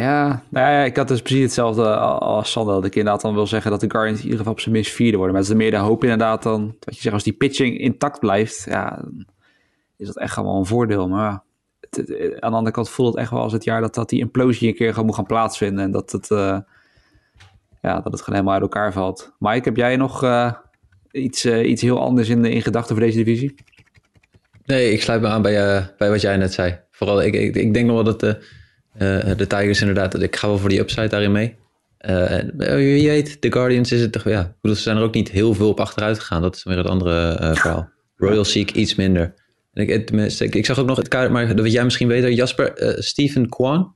S1: Ja, nou ja, ik had dus precies hetzelfde als Sander. Dat ik inderdaad dan wil zeggen dat de Guardians in ieder geval op zijn minst vierde worden. Maar het is meer de hoop inderdaad dan, wat je zegt, als die pitching intact blijft, ja, dan is dat echt wel een voordeel. Maar ja, het- het- aan de andere kant voelt het echt wel als het jaar dat, dat die implosie een keer gewoon moet gaan plaatsvinden. En dat het, eh, ja, dat het gewoon helemaal uit elkaar valt. Mike, heb jij nog eh, iets, eh, iets heel anders in, in gedachten voor deze divisie?
S3: Nee, ik sluit me aan bij, bij wat jij net zei. Vooral, ik, ik, ik denk nog wel dat de, eh, de Tigers inderdaad, ik ga wel voor die upside daarin mee. Eh, en, eh, wie weet, de Guardians is het toch, ja, ik bedoel, ze zijn er ook niet heel veel op achteruit gegaan. Dat is weer het andere eh, verhaal. Royal ik iets minder. En ik, het, ik, ik zag ook nog het kaart, maar dat weet jij misschien beter, Jasper, eh Stephen Kwan.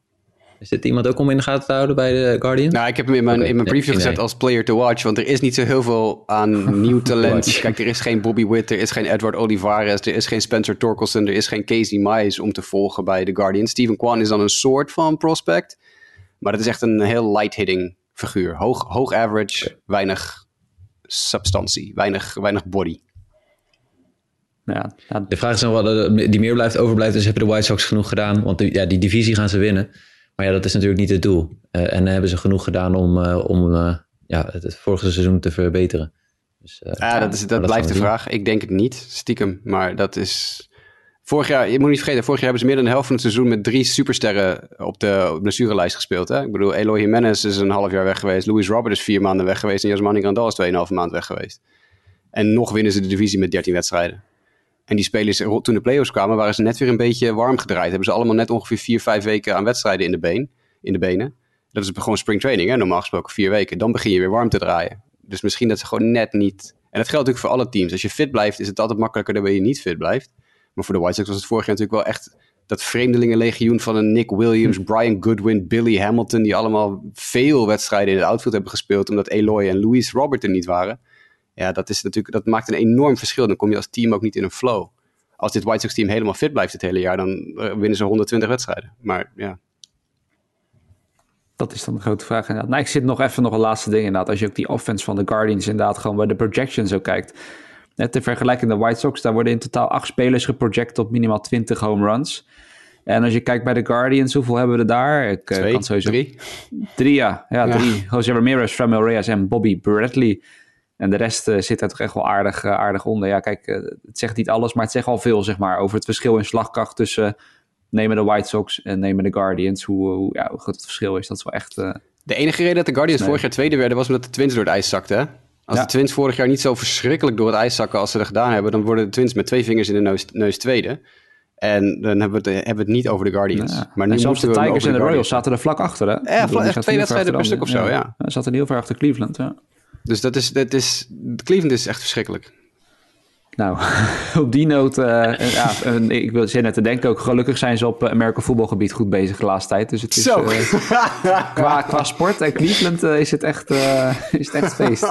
S3: Is dit iemand ook om in de gaten te houden bij de Guardians?
S2: Nou, ik heb hem in mijn,
S3: Oké,
S2: in mijn preview gezet als player to watch. Want er is niet zo heel veel aan (laughs) nieuw talent. Kijk, er is geen Bobby Witt, er is geen Edward Olivares, er is geen Spencer Torkelson, er is geen Casey Mize om te volgen bij de Guardians. Steven Kwan is dan een soort van prospect. Maar dat is echt een heel light-hitting figuur. Hoog, hoog average, weinig substantie, weinig, weinig body.
S1: Ja, nou,
S3: De vraag is nog wel, eh, die meer blijft overblijft, dus hebben de White Sox genoeg gedaan? Want die, ja, die divisie gaan ze winnen. Maar ja, dat is natuurlijk niet het doel. Eh, en hebben ze genoeg gedaan om, eh, om eh, ja, het, het vorige seizoen te verbeteren. Dus,
S2: Ja, dat, is, dat blijft de vraag. Ik denk het niet, stiekem. Maar dat is... Vorig jaar, je moet niet vergeten, vorig jaar hebben ze meer dan de helft van het seizoen met drie supersterren op de blessurelijst gespeeld. Hè? Ik bedoel, Eloy Jimenez is een half jaar weg geweest. Louis Robert is vier maanden weg geweest. En Yasmani Grandal is 2,5 maand weg geweest. En nog winnen ze de divisie met 13 wedstrijden. En die spelers, toen de playoffs kwamen, waren ze net weer een beetje warm gedraaid. Hebben ze allemaal net ongeveer vier, vijf weken aan wedstrijden in de, been, in de benen. Dat is gewoon spring training, hè? normaal gesproken vier weken. Dan begin je weer warm te draaien. Dus misschien dat ze gewoon net niet... En dat geldt natuurlijk voor alle teams. Als je fit blijft, is het altijd makkelijker dan wanneer je niet fit blijft. Maar voor de White Sox was het vorig jaar natuurlijk wel echt dat vreemdelingenlegioen van een Nick Williams, Brian Goodwin, Billy Hamilton, die allemaal veel wedstrijden in het outfield hebben gespeeld, omdat Eloy en Louis Robert er niet waren. Ja, dat, is natuurlijk, dat maakt een enorm verschil. Dan kom je als team ook niet in een flow. Als dit White Sox team helemaal fit blijft het hele jaar, dan eh, winnen ze 120 wedstrijden. Maar ja,
S1: Dat is dan de grote vraag inderdaad. Nou, ik zit nog even nog een laatste ding inderdaad. Als je ook die offense van de Guardians inderdaad gewoon bij de projections ook kijkt. Net te vergelijken de White Sox, daar worden in totaal acht spelers geproject op minimaal 20 home runs. En als je kijkt bij de Guardians, hoeveel hebben we er daar? Ik eh,
S2: twee,
S1: kan sowieso...
S2: drie.
S1: Drie, ja. Ja,
S2: Ja.
S1: drie. Jose Ramirez, Framil Reyes en Bobby Bradley. En de rest eh, zit er toch echt wel aardig, eh, aardig onder. Ja, kijk, eh, het zegt niet alles, maar het zegt al veel, zeg maar, over het verschil in slagkracht tussen nemen de White Sox en nemen de Guardians. Hoe, hoe, ja, hoe groot het verschil is, dat is wel echt...
S2: De enige reden dat de Guardians
S1: Nee.
S2: vorig jaar tweede werden, was omdat de Twins door het ijs zakten. hè? Als
S1: Ja.
S2: de Twins vorig jaar niet zo verschrikkelijk door het ijs zakken als ze er gedaan hebben, dan worden de Twins met twee vingers in de neus, neus tweede. En dan hebben we, het, hebben we het niet over de Guardians.
S1: Ja.
S2: Maar
S1: en
S2: nu
S1: zelfs de Tigers en de Royals zaten er vlak achter, hè? Bedoel,
S2: vlak- echt twee wedstrijden per stuk of zo, ja.
S1: Ze zaten heel ver achter Cleveland, ja.
S2: Dus dat is, dat is, Cleveland is echt verschrikkelijk.
S1: Nou, (laughs) op die noot, eh, ja, en ik wil net te denken ook, gelukkig zijn ze op eh, American voetbalgebied goed bezig de laatste tijd. Dus het is,
S2: Zo.
S1: eh, qua, qua sport en Cleveland is, het echt, is het echt feest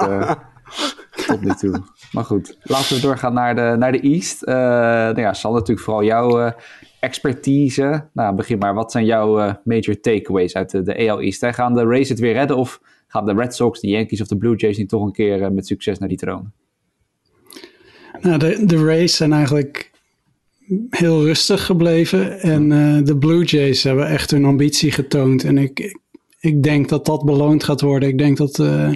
S1: tot nu toe. Maar goed, laten we doorgaan naar de, naar de East. Nou ja, Sal, natuurlijk vooral jouw expertise. Nou, begin maar. Wat zijn jouw major takeaways uit de, de AL East? Hè? Gaan de Rays het weer redden of gaan de Red Sox, de Yankees of de Blue Jays niet toch een keer eh, met succes naar die troon?
S4: Nou, de, de Rays zijn eigenlijk heel rustig gebleven. En eh, de Blue Jays hebben echt hun ambitie getoond. En ik, ik, denk dat dat beloond gaat worden. Ik denk dat eh,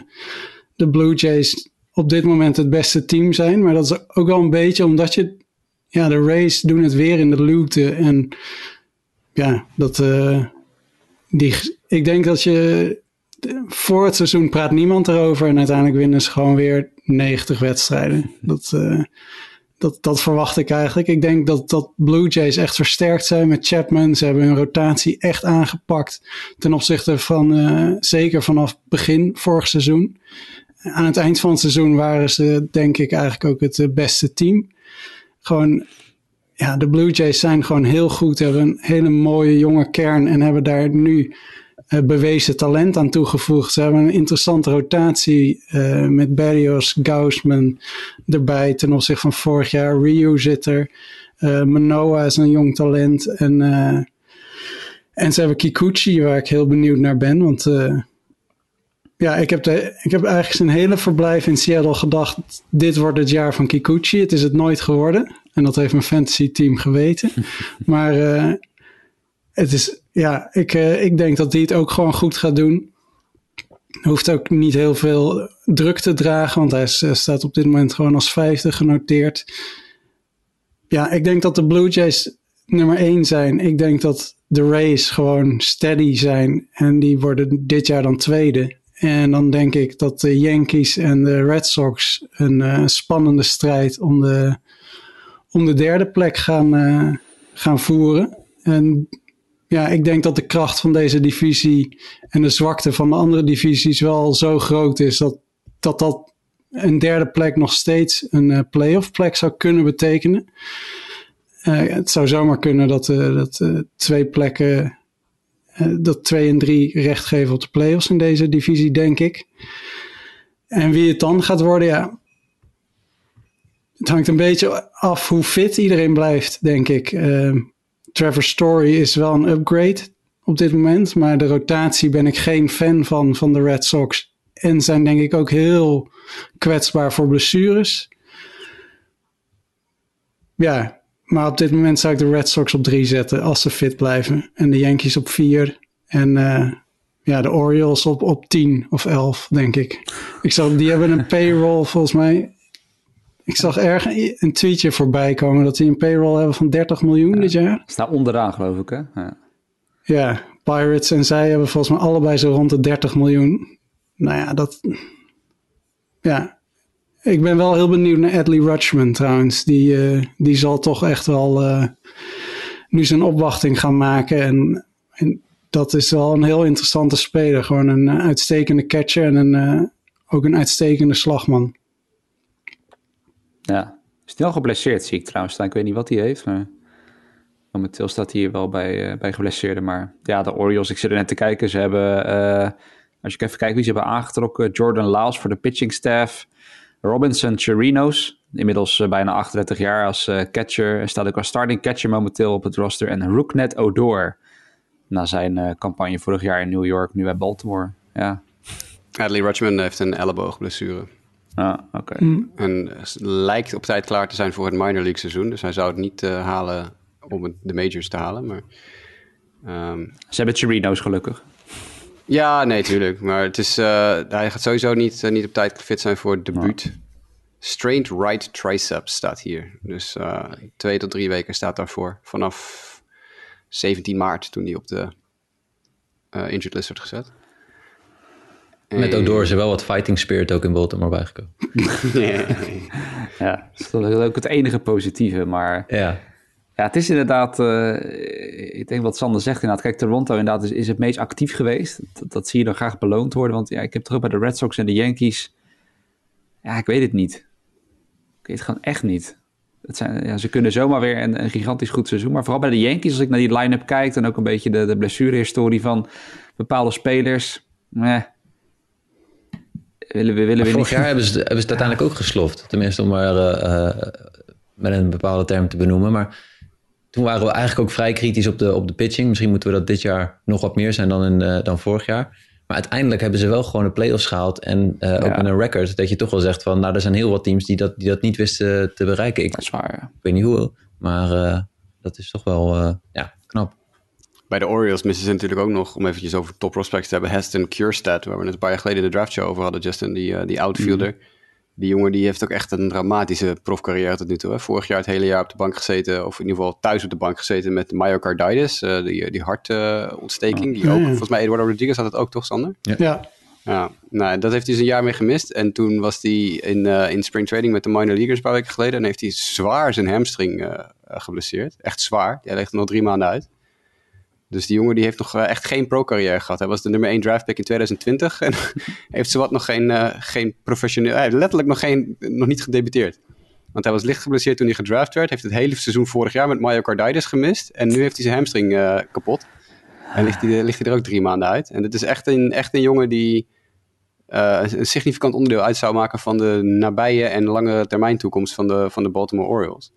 S4: de Blue Jays op dit moment het beste team zijn. Maar dat is ook wel een beetje omdat je... Ja, de Rays doen het weer in de luwte. En ja, dat... die, ik denk dat je... Voor het seizoen praat niemand erover. En uiteindelijk winnen ze gewoon weer 90 wedstrijden. Dat, eh, dat, dat verwacht ik eigenlijk. Ik denk dat, dat Blue Jays echt versterkt zijn met Chapman. Ze hebben hun rotatie echt aangepakt. Ten opzichte van eh, zeker vanaf begin vorig seizoen. Aan het eind van het seizoen waren ze denk ik eigenlijk ook het eh, beste team. Gewoon, ja, de Blue Jays zijn gewoon heel goed. Hebben een hele mooie jonge kern en hebben daar nu bewezen talent aan toegevoegd. Ze hebben een interessante rotatie uh, met Berrios, Gaussman erbij ten opzichte van vorig jaar. Ryu zit er. Uh, Manoa is een jong talent. En, en ze hebben Kikuchi, waar ik heel benieuwd naar ben. Want ja, ik heb, de, ik heb eigenlijk zijn hele verblijf in Seattle gedacht: dit wordt het jaar van Kikuchi. Het is het nooit geworden. En dat heeft mijn fantasy team geweten. (laughs) maar het is, ja, ik, uh, ik denk dat hij het ook gewoon goed gaat doen. Hoeft ook niet heel veel druk te dragen, want hij is, staat op dit moment gewoon als vijfde genoteerd. Ja, ik denk dat de Blue Jays nummer één zijn. Ik denk dat de Rays gewoon steady zijn en die worden dit jaar dan tweede. En dan denk ik dat de Yankees en de Red Sox een uh, spannende strijd om de, om de derde plek gaan, gaan voeren. En ja, ik denk dat de kracht van deze divisie en de zwakte van de andere divisies wel zo groot is dat dat, dat een derde plek nog steeds een uh, playoff plek zou kunnen betekenen. Uh, het zou zomaar kunnen dat, uh, dat twee plekken, dat twee en drie recht geven op de playoffs in deze divisie, denk ik. En wie het dan gaat worden, ja. Het hangt een beetje af hoe fit iedereen blijft, denk ik. Trevor Story is wel een upgrade op dit moment. Maar de rotatie ben ik geen fan van, van de Red Sox. En zijn denk ik ook heel kwetsbaar voor blessures. Ja, maar op dit moment zou ik de Red Sox op drie zetten als ze fit blijven. En de Yankees op vier. En uh, ja, de Orioles op, op tien of elf, denk ik. ik zal, die hebben een payroll volgens mij ik zag ergens een tweetje voorbij komen dat die een payroll hebben van 30 miljoen dit jaar.
S1: Staat onderaan, geloof ik, hè? Ja.
S4: ja, Pirates en zij hebben volgens mij allebei zo rond de 30 miljoen. Nou ja, dat. Ja. Ik ben wel heel benieuwd naar Adley Rutschman trouwens. Die, uh, die zal toch echt wel uh, nu zijn opwachting gaan maken. En, en, dat is wel een heel interessante speler. Gewoon een uitstekende catcher en een, ook een uitstekende slagman.
S1: Ja, al geblesseerd, zie ik trouwens. Ik weet niet wat hij heeft, maar momenteel staat hij hier wel bij, uh, bij geblesseerden. Maar ja, de Orioles, ik zit er net te kijken. Ze hebben, uh, als ik even kijk wie ze hebben aangetrokken, Jordan Laus voor de pitching staff. Robinson Chirinos, inmiddels uh, bijna 38 jaar als catcher. Staat ook als starting catcher momenteel op het roster. En Rooknet Odor, na zijn campagne vorig jaar in New York, nu bij Baltimore. Ja.
S2: Adley Rutschman heeft een elleboogblessure.
S1: Ah, oké.
S2: Mm. En lijkt op tijd klaar te zijn voor het minor league seizoen. Dus hij zou het niet uh, halen om het, de majors te halen. Maar, um...
S1: Ze hebben Chirinos gelukkig.
S2: Ja, nee, tuurlijk. Maar het is, uh, hij gaat sowieso niet, uh, niet op tijd fit zijn voor het debuut. Ja. Strained right tricep staat hier. Dus twee tot drie weken staat daarvoor. Vanaf 17 maart toen hij op de injured list werd gezet.
S3: Met Odor is er wel wat fighting spirit ook in Baltimore bijgekomen. (laughs)
S1: ja, dat is ook het enige positieve. Maar
S3: ja,
S1: ja het is inderdaad, uh, ik denk wat Sander zegt inderdaad. Kijk, Toronto inderdaad is, is het meest actief geweest. Dat, dat zie je dan graag beloond worden. Want ja, ik heb terug bij de Red Sox en de Yankees. Ja, ik weet het niet. Ik weet het gewoon echt niet. Het zijn, ja, ze kunnen zomaar weer een, een, gigantisch goed seizoen. Maar vooral bij de Yankees, als ik naar die line-up kijk... en ook een beetje de, de blessurehistorie van bepaalde spelers... Eh, willen we, willen we
S3: vorig jaar (laughs) hebben ze, hebben ze het uiteindelijk ook gesloft. Tenminste, om maar uh, met een bepaalde term te benoemen. Maar toen waren we eigenlijk ook vrij kritisch op de, op de pitching. Misschien moeten we dat dit jaar nog wat meer zijn dan, in, uh, dan vorig jaar. Maar uiteindelijk hebben ze wel gewoon de play-offs gehaald. En uh, ja. ook in een record dat je toch wel zegt van... nou, er zijn heel wat teams die dat, die dat niet wisten te bereiken. Ik,
S1: dat is waar, ja.
S3: ik weet niet hoe, maar dat is toch wel ja, knap.
S2: Bij de Orioles missen ze natuurlijk ook nog, om eventjes over top prospects te hebben, Heston Kierstad, waar we het een paar jaar geleden de draftshow over hadden, Justin, die, uh, die outfielder. Mm. Die jongen die heeft ook echt een dramatische profcarrière tot nu toe. Hè. Vorig jaar het hele jaar op de bank gezeten, of in ieder geval thuis op de bank gezeten met myocarditis, uh, die, die hartontsteking. Uh, die ook, volgens mij Eduardo Rodriguez had het ook toch, Sander?
S4: Ja. ja.
S2: Ja, nou, dat heeft hij dus een jaar mee gemist. En toen was hij in, uh, in spring training met de minor leaguers een paar weken geleden. En heeft hij zwaar zijn hamstring uh, geblesseerd. Echt zwaar. Hij ligt er nog drie maanden uit. Dus die jongen die heeft nog echt geen pro-carrière gehad. Hij was de nummer 1 draftpick in 2020 en (laughs) heeft zowat nog geen, uh, geen professioneel... Hij heeft letterlijk nog, geen, nog niet gedebuteerd. Want hij was licht geblesseerd toen hij gedraft werd. Heeft het hele seizoen vorig jaar met myocarditis gemist. En nu heeft hij zijn hamstring uh, kapot. En ligt hij, ligt hij er ook drie maanden uit. En het is echt een, echt een jongen die een significant onderdeel uit zou maken van de nabije en lange termijn toekomst van de, van de Baltimore Orioles.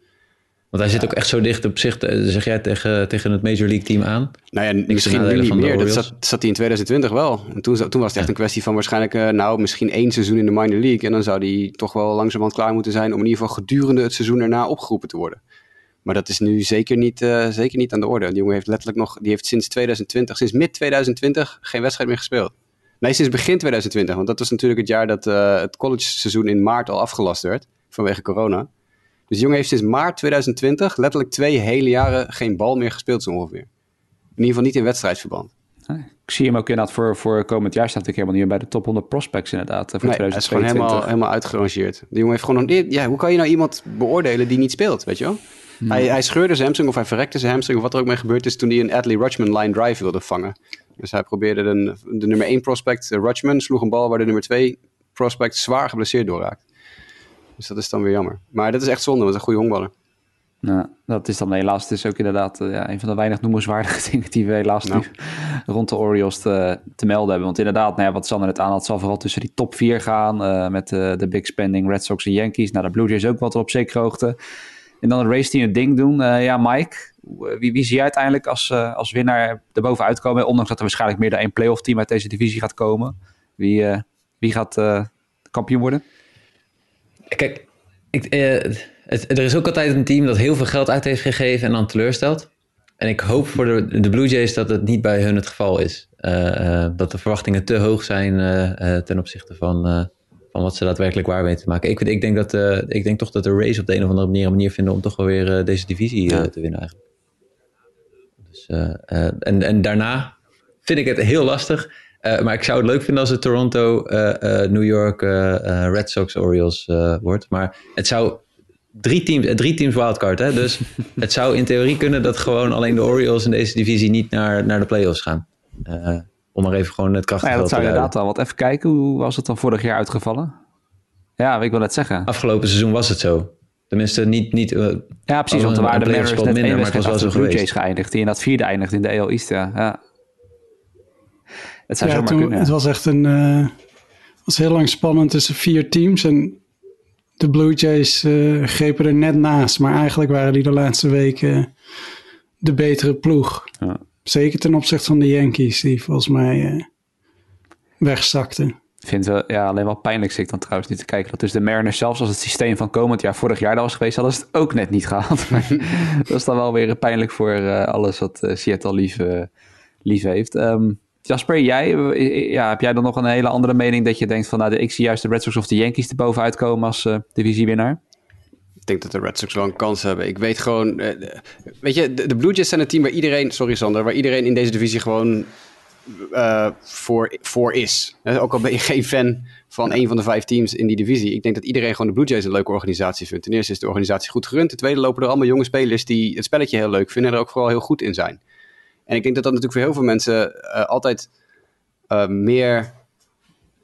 S3: Want hij zit ook echt zo dicht op zich, zeg jij tegen, tegen het Major League team aan?
S2: Nou ja, misschien nu niet meer. Dat zat, zat, hij in 2020 wel. En toen, toen was het echt een kwestie van waarschijnlijk, uh, nou, misschien één seizoen in de minor league. En dan zou hij toch wel langzamerhand klaar moeten zijn om in ieder geval gedurende het seizoen erna opgeroepen te worden. Maar dat is nu zeker niet, uh, zeker niet aan de orde. Die jongen heeft letterlijk nog, die heeft sinds 2020, sinds mid 2020 geen wedstrijd meer gespeeld. Nee, sinds begin 2020. Want dat was natuurlijk het jaar dat uh, het college seizoen in maart al afgelast werd vanwege corona. Dus de jongen heeft sinds maart 2020 letterlijk twee hele jaren geen bal meer gespeeld zo ongeveer. In ieder geval niet in wedstrijdverband.
S1: Ik zie hem ook inderdaad voor, voor komend jaar staat ik helemaal niet bij de top 100 prospects inderdaad. Voor
S2: nee, hij is gewoon helemaal, helemaal uitgerangeerd. De jongen heeft gewoon nog... Ja, hoe kan je nou iemand beoordelen die niet speelt, weet je wel? Hmm. Hij, hij scheurde zijn hamstring of hij verrekte zijn hamstring... of wat er ook mee gebeurd is toen hij een Adley Rutschman line drive wilde vangen. Dus hij probeerde de, de nummer 1 prospect, Rutschman, sloeg een bal waar de nummer 2 prospect zwaar geblesseerd doorraakt. Dus dat is dan weer jammer. Maar dat is echt zonde, want het is een goede honkballer.
S1: Nou, dat is dan helaas. Is ook inderdaad uh, ja, een van de weinig noemenswaardige (laughs) dingen die we helaas nou. nu rond de Orioles te, te, melden hebben. Want inderdaad, nou ja, wat Sander het aan had, zal vooral tussen die top 4 gaan. Uh, met uh, de big spending Red Sox en Yankees. Nou, de Blue Jays ook wat op zekere hoogte. En dan een race team een ding doen. ja, Mike, wie, wie zie je uiteindelijk als, als winnaar erbovenuit komen? Ondanks dat er waarschijnlijk meer dan één playoff team uit deze divisie gaat komen. Wie, wie gaat kampioen worden?
S3: Kijk, ik, het, er is ook altijd een team dat heel veel geld uit heeft gegeven en dan teleurstelt. En ik hoop voor de, de Blue Jays dat het niet bij hun het geval is. Uh, uh, dat de verwachtingen te hoog zijn uh, ten opzichte van, van wat ze daadwerkelijk waar weten te maken. Ik, ik, denk dat, ik denk toch dat de Rays op de een of andere manier een manier vinden om toch wel weer deze divisie ja. te winnen eigenlijk. Dus, en, en daarna vind ik het heel lastig. Maar ik zou het leuk vinden als het Toronto, New York, Red Sox, Orioles wordt. Maar het zou drie teams, drie teams wildcard. Hè? Dus (laughs) het zou in theorie kunnen dat gewoon alleen de Orioles in deze divisie niet naar, naar de playoffs gaan. Uh, om maar even gewoon het krachtig
S1: nou ja,
S3: dat
S1: zou inderdaad wel. Wat even kijken, hoe was het dan vorig jaar uitgevallen? Ja, ik wil net zeggen.
S3: Afgelopen seizoen was het zo. Tenminste, niet... niet uh,
S1: ja, precies, want er waren de Mariners net minder, maar het was wel zo Blue Jays geëindigd. Die in dat vierde eindigde in de AL East, ja. ja.
S4: Het zou ja, zomaar toen, kunnen. Het was echt een... Uh, was heel lang spannend tussen vier teams en de Blue Jays uh, grepen er net naast. Maar eigenlijk waren die de laatste weken de betere ploeg. Ja. Zeker ten opzichte van de Yankees, die volgens mij uh, wegzakten.
S1: Ik vind het ja, alleen wel pijnlijk zit dan trouwens niet te kijken. Dat dus de Mariners zelfs als het systeem van komend jaar vorig jaar dat was geweest, hadden ze het ook net niet gehaald. (laughs) dat is dan wel weer pijnlijk voor uh, alles wat Seattle lief, lief heeft. Um, Jasper, jij, ja, heb jij dan nog een hele andere mening dat je denkt van, nou, ik zie juist de Red Sox of de Yankees er bovenuit komen als uh, divisiewinnaar?
S2: Ik denk dat de Red Sox wel een kans hebben. Ik weet gewoon, weet je, de, Blue Jays zijn een team waar iedereen, sorry Sander, waar iedereen in deze divisie gewoon voor, voor is. Ook al ben je (laughs) geen fan van een van de vijf teams in die divisie. Ik denk dat iedereen gewoon de Blue Jays een leuke organisatie vindt. Ten eerste is de organisatie goed gerund. Ten tweede lopen er allemaal jonge spelers die het spelletje heel leuk vinden en er ook vooral heel goed in zijn. En ik denk dat dat natuurlijk voor heel veel mensen uh, altijd uh, meer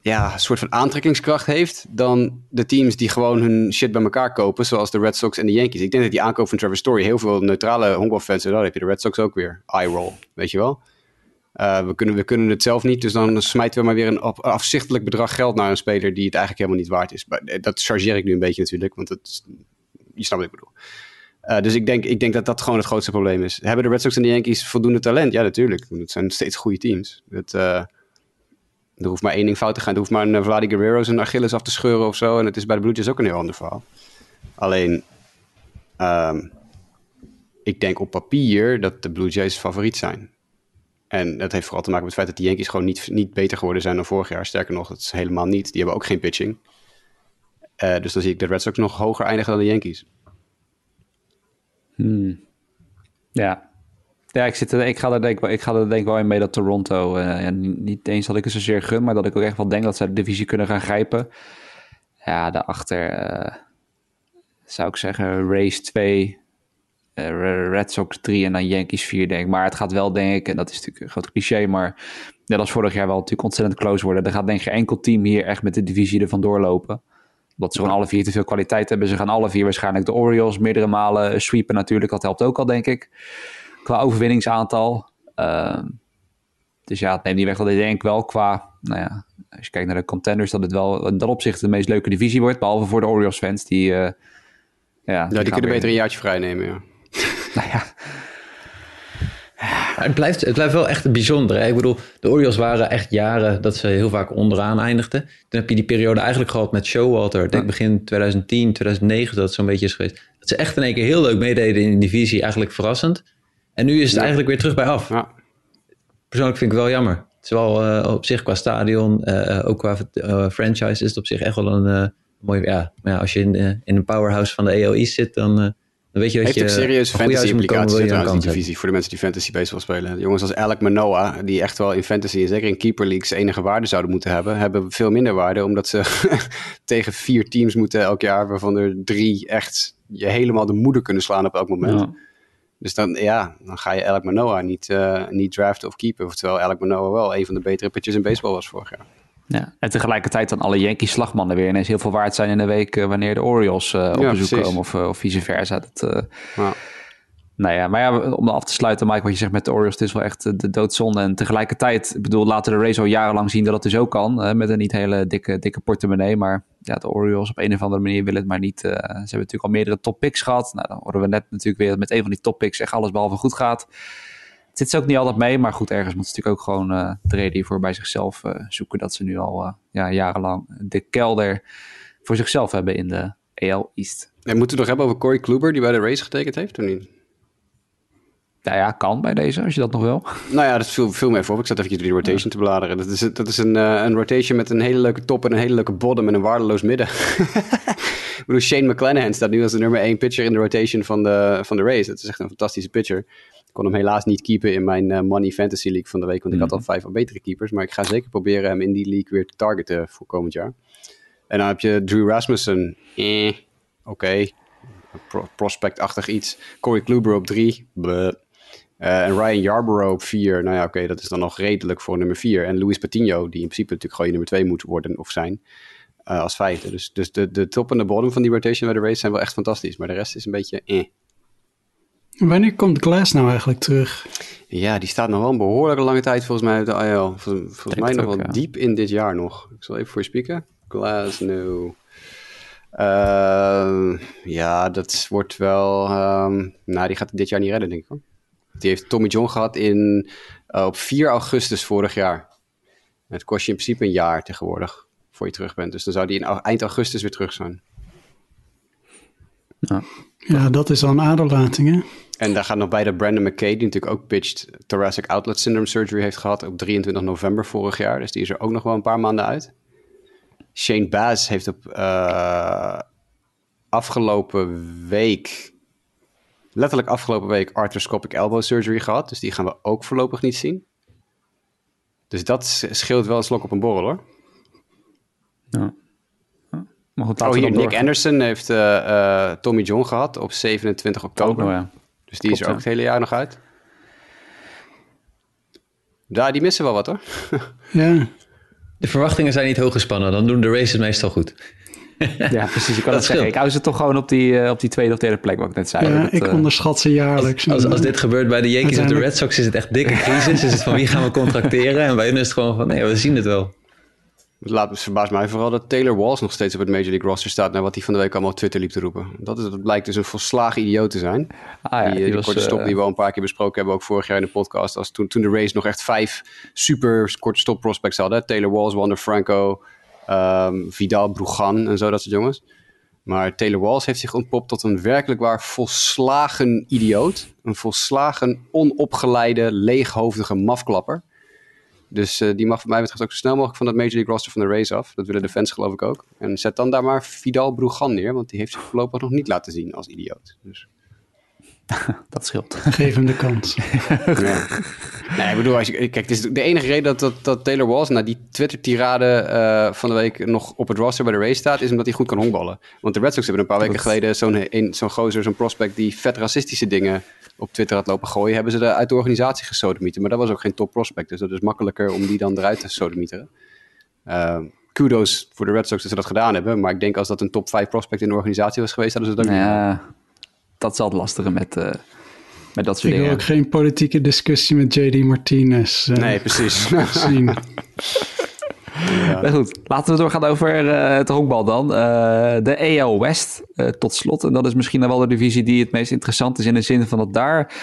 S2: ja, een soort van aantrekkingskracht heeft dan de teams die gewoon hun shit bij elkaar kopen, zoals de Red Sox en de Yankees. Ik denk dat die aankoop van Trevor Story heel veel neutrale honkbalfans, dan heb je de Red Sox ook weer, eye roll, weet je wel. Uh, we, kunnen, we kunnen het zelf niet, dus dan smijten we maar weer een afzichtelijk bedrag geld naar een speler die het eigenlijk helemaal niet waard is. Dat chargeer ik nu een beetje natuurlijk, want het, je snapt wat ik bedoel. Uh, dus ik denk, ik denk dat dat gewoon het grootste probleem is. Hebben de Red Sox en de Yankees voldoende talent? Ja, natuurlijk. Het zijn steeds goede teams. Het, uh, er hoeft maar één ding fout te gaan. Er hoeft maar een Vladi Guerrero zijn Achilles af te scheuren of zo. En het is bij de Blue Jays ook een heel ander verhaal. Alleen, um, ik denk op papier dat de Blue Jays favoriet zijn. En dat heeft vooral te maken met het feit dat de Yankees gewoon niet, niet beter geworden zijn dan vorig jaar. Sterker nog, dat is helemaal niet. Die hebben ook geen pitching. Dus dan zie ik de Red Sox nog hoger eindigen dan de Yankees.
S1: Hmm. Ja. Ja, ik, zit er, ik, ga er denk, ik ga er denk wel in mee dat Toronto... Uh, niet eens dat ik het zozeer gun, maar dat ik ook echt wel denk dat ze de divisie kunnen gaan grijpen. Ja, daarachter uh, zou ik zeggen Race 2, uh, Red Sox 3 en dan Yankees 4 denk. Maar het gaat wel denk ik, en dat is natuurlijk een groot cliché, maar net als vorig jaar wel natuurlijk ontzettend close worden. Er gaat denk ik geen enkel team hier echt met de divisie ervan doorlopen dat ze gewoon alle vier te veel kwaliteit hebben. Ze gaan alle vier waarschijnlijk de Orioles meerdere malen sweepen natuurlijk. Dat helpt ook al, denk ik. Qua overwinningsaantal. Uh, dus ja, het neemt niet weg dat ik denk wel qua, nou ja, als je kijkt naar de contenders, dat het wel in dat opzicht de meest leuke divisie wordt. Behalve voor de Orioles fans, die... eh, ja,
S2: Ja, die kunnen
S1: weer-
S2: beter een jaartje vrij nemen, ja. (laughs)
S1: Nou ja,
S3: Maar Het blijft, het blijft wel echt bijzonder. Hè? Ik bedoel, de Orioles waren echt jaren dat ze heel vaak onderaan eindigden. Toen heb je die periode eigenlijk gehad met Showalter. Ik denk begin 2010, 2009 dat het zo'n beetje is geweest. Dat ze echt in één keer heel leuk meededen in de divisie. Eigenlijk verrassend. En nu is het
S2: Ja.
S3: eigenlijk weer terug bij af.
S2: ja.
S3: Persoonlijk vind ik het wel jammer. Het is wel eh, op zich qua stadion, eh, eh, ook qua franchise is het op zich echt wel een eh mooi... Ja, maar ja, als je in, in een powerhouse van de East zit, dan, dan weet je dat
S2: Heeft
S3: je...
S2: ook serieuze fantasy
S3: komen,
S2: implicaties trouwens, die
S3: hebben.
S2: divisie. Voor de mensen die fantasy baseball spelen. Jongens als Alec Manoa, die echt wel in fantasy en zeker in keeper leagues enige waarde zouden moeten hebben, hebben veel minder waarde. Omdat ze (laughs) tegen vier teams moeten elk jaar, waarvan er drie echt je helemaal de moeder kunnen slaan op elk moment.
S1: Ja.
S2: Dus dan, ja, dan ga je Alec Manoa niet, eh, niet draften of keepen. Terwijl Alec Manoa wel een van de betere pitchers in baseball was vorig jaar.
S1: Ja, en tegelijkertijd dan alle Yankees slagmannen weer ineens heel veel waard zijn in de week eh, wanneer de Orioles eh, op
S2: Ja,
S1: bezoek
S2: precies.
S1: komen of, eh, of vice versa. Dat,
S2: Ja.
S1: nou ja, maar ja, om af te sluiten, Mike, wat je zegt met de Orioles, het is wel echt de doodzonde. En tegelijkertijd, ik bedoel, laten de Rays al jarenlang zien dat het dus ook kan, eh, met een niet hele dikke, dikke portemonnee. Maar ja, de Orioles op een of andere manier willen het maar niet. ze hebben natuurlijk al meerdere top picks gehad. Nou, dan horen we net natuurlijk weer dat met een van die top picks echt alles behalve goed gaat. Het zit ze ook niet altijd mee, maar goed, ergens moeten ze natuurlijk ook gewoon eh, de reden hiervoor bij zichzelf eh, zoeken. Dat ze nu al eh, ja, jarenlang de kelder voor zichzelf hebben in de AL East.
S2: En moeten we het nog hebben over Corey Kluber, die bij de Rays getekend heeft, of niet?
S1: Nou ja, kan bij deze, als je dat nog wil.
S2: Nou ja, dat viel, viel me even op. Ik zat even door die rotation te bladeren. Dat is, dat is een, een rotation met een hele leuke top en een hele leuke bottom en een waardeloos midden. (laughs) ik bedoel, Shane McClanahan staat nu als de nummer 1 pitcher in de rotation van de, van de Rays. Dat is echt een fantastische pitcher. Ik kon hem helaas niet keepen in mijn eh, Money Fantasy League van de week, want ik had al vijf al betere keepers. Maar ik ga zeker proberen hem in die league weer te targeten voor komend jaar. En dan heb je Drew Rasmussen. Eh, oké. Pro- prospect-achtig iets. Corey Kluber op drie. Bleh. Eh, en Ryan Yarborough op 4. Nou ja, oké, dat is dan nog redelijk voor nummer 4. En Luis Patino, die in principe natuurlijk gewoon je nummer 2 moet worden of zijn. eh, als vijfde. Dus, dus de, de top en de bottom van die rotation bij de race zijn wel echt fantastisch. Maar de rest is een beetje eh.
S4: Wanneer komt Glass nou eigenlijk terug?
S2: Ja, die staat nog wel een behoorlijke lange tijd volgens mij uit de IL. Vol- Volgens mij nog
S1: ook,
S2: wel
S1: ja.
S2: diep in dit jaar nog. Ik zal even voor je spieken. Glasnow. Eh, ja, dat wordt wel... ehm, nou, die gaat dit jaar niet redden, denk ik hoor. Die heeft Tommy John gehad in, eh, op 4 augustus vorig jaar. Het kost je in principe een jaar tegenwoordig, voor je terug bent. Dus dan zou die in eind augustus weer terug zijn.
S4: Ja, dat is al een aderlating, hè?
S2: En daar gaat nog bij dat Brandon McKay, die natuurlijk ook pitched thoracic outlet syndrome surgery heeft gehad op 23 november vorig jaar. Dus die is er ook nog wel een paar maanden uit. Shane Baz heeft op eh, afgelopen week, letterlijk afgelopen week, arthroscopic elbow surgery gehad. Dus die gaan we ook voorlopig niet zien. Dus dat scheelt wel een slok op een borrel hoor.
S1: Ja. Goed,
S2: Oh, hier, Nick. Anderson heeft eh, eh, Tommy John gehad op 27 oktober.
S1: Ja.
S2: Dus die is er ook het hele jaar nog uit. Ja, die missen wel wat hoor. (laughs)
S4: Ja.
S3: De verwachtingen zijn niet hoog gespannen. Dan doen de races meestal goed. (laughs)
S1: Ja, precies. Ik kan
S3: Dat
S1: het zeggen. Ik hou ze toch gewoon op die, eh, op die tweede of derde plek, wat ik net zei.
S4: ja,
S1: Dat,
S4: ik
S1: eh,
S4: onderschat ze jaarlijks.
S3: Als, als dit gebeurt bij de Yankees of de Red Sox is het echt dikke crisis. Is het van wie gaan we contracteren? En bij hun is het gewoon van nee, we zien het wel.
S2: Het laat me verbaast mij vooral dat Taylor Walls nog steeds op het Major League roster staat... naar wat hij van de week allemaal op Twitter liep te roepen. Dat, is, dat blijkt dus een volslagen idioot te zijn.
S1: ah, ja,
S2: die,
S1: die,
S2: die
S1: was,
S2: korte stop
S1: eh,
S2: die we al een paar keer besproken hebben... ook vorig jaar in de podcast. Als toen, toen de Rays nog echt vijf super korte stop prospects hadden. Taylor Walls, Wander Franco, ehm, Vidal Brugan en zo, dat soort jongens. Maar Taylor Walls heeft zich ontpopt tot een werkelijk waar volslagen idioot. Een volslagen onopgeleide, leeghoofdige mafklapper. Dus eh, die mag wat mij betreft ook zo snel mogelijk van dat Major League roster van de Rays af. Dat willen de fans geloof ik ook. En zet dan daar maar Vidal Brugan neer, want die heeft zich voorlopig nog niet laten zien als idioot. Dus, (laughs)
S1: Dat scheelt.
S4: Geef hem de kans. (laughs)
S2: ja. nee, ik bedoel, als je, kijk, het is de enige reden dat, dat, dat Taylor Walls na die Twitter-tirade eh, van de week nog op het roster bij de Rays staat, is omdat hij goed kan honkballen. Want de Red Sox hebben een paar weken geleden zo'n zo'n gozer, zo'n prospect die vet racistische dingen op Twitter had lopen gooien, hebben ze er uit de organisatie gesodemieten. Maar dat was ook geen top prospect, dus dat is makkelijker om die dan eruit te sodemieteren. Eh, kudos voor de Red Sox dat ze dat gedaan hebben, maar ik denk als dat een top 5 prospect in de organisatie was geweest, hadden ze dat ook niet
S1: dat is altijd lastige met, eh, met dat soort
S4: Ik wil
S1: dingen.
S4: ook geen politieke discussie met JD Martinez eh,
S2: Nee, precies. (laughs)
S4: zien. (laughs)
S1: Maar goed, laten we doorgaan over eh, het honkbal dan. Eh, de AL West eh, tot slot. En dat is misschien dan wel de divisie die het meest interessant is in de zin van dat daar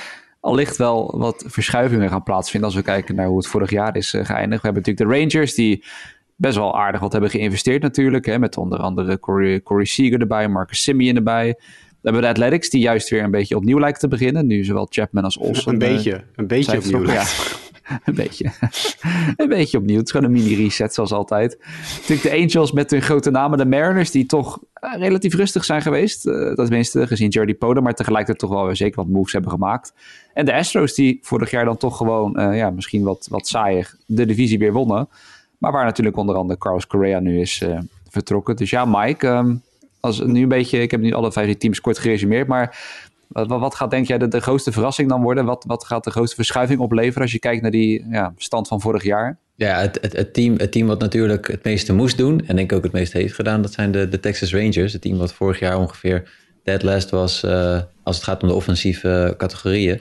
S1: allicht wel wat verschuivingen gaan plaatsvinden als we kijken naar hoe het vorig jaar is geëindigd. We hebben natuurlijk de Rangers die best wel aardig wat hebben geïnvesteerd natuurlijk. Hè, met onder andere Corey, Corey Seager erbij, Marcus Simeon erbij. We hebben de Athletics die juist weer een beetje opnieuw lijken te beginnen. Nu zowel Chapman als (laughs) Olsen.
S2: een
S1: eh,
S2: beetje. Een beetje opnieuw.
S1: Ja, (laughs) een beetje. (laughs) een beetje opnieuw. Het is gewoon een mini-reset zoals altijd. Natuurlijk de Angels met hun grote namen. De Mariners die toch eh, relatief rustig zijn geweest. Eh, dat tenminste gezien Jordy Poda. Maar tegelijkertijd toch wel weer zeker wat moves hebben gemaakt. En de Astros die vorig jaar dan toch gewoon ja, misschien wat, wat saaier de divisie weer wonnen. Maar waar natuurlijk onder andere Carlos Correa nu is vertrokken. Dus ja, Mike. ehm, als nu een beetje, ik heb nu alle vijf teams kort geresumeerd. Maar wat, wat gaat denk jij de, de grootste verrassing dan worden? Wat, wat gaat de grootste verschuiving opleveren als je kijkt naar die ja, stand van vorig jaar?
S3: Ja, het, het, het, team, het team wat natuurlijk het meeste moest doen, en denk ik ook het meeste heeft gedaan, dat zijn de, de Texas Rangers. Het team wat vorig jaar ongeveer dead last was eh, als het gaat om de offensieve categorieën.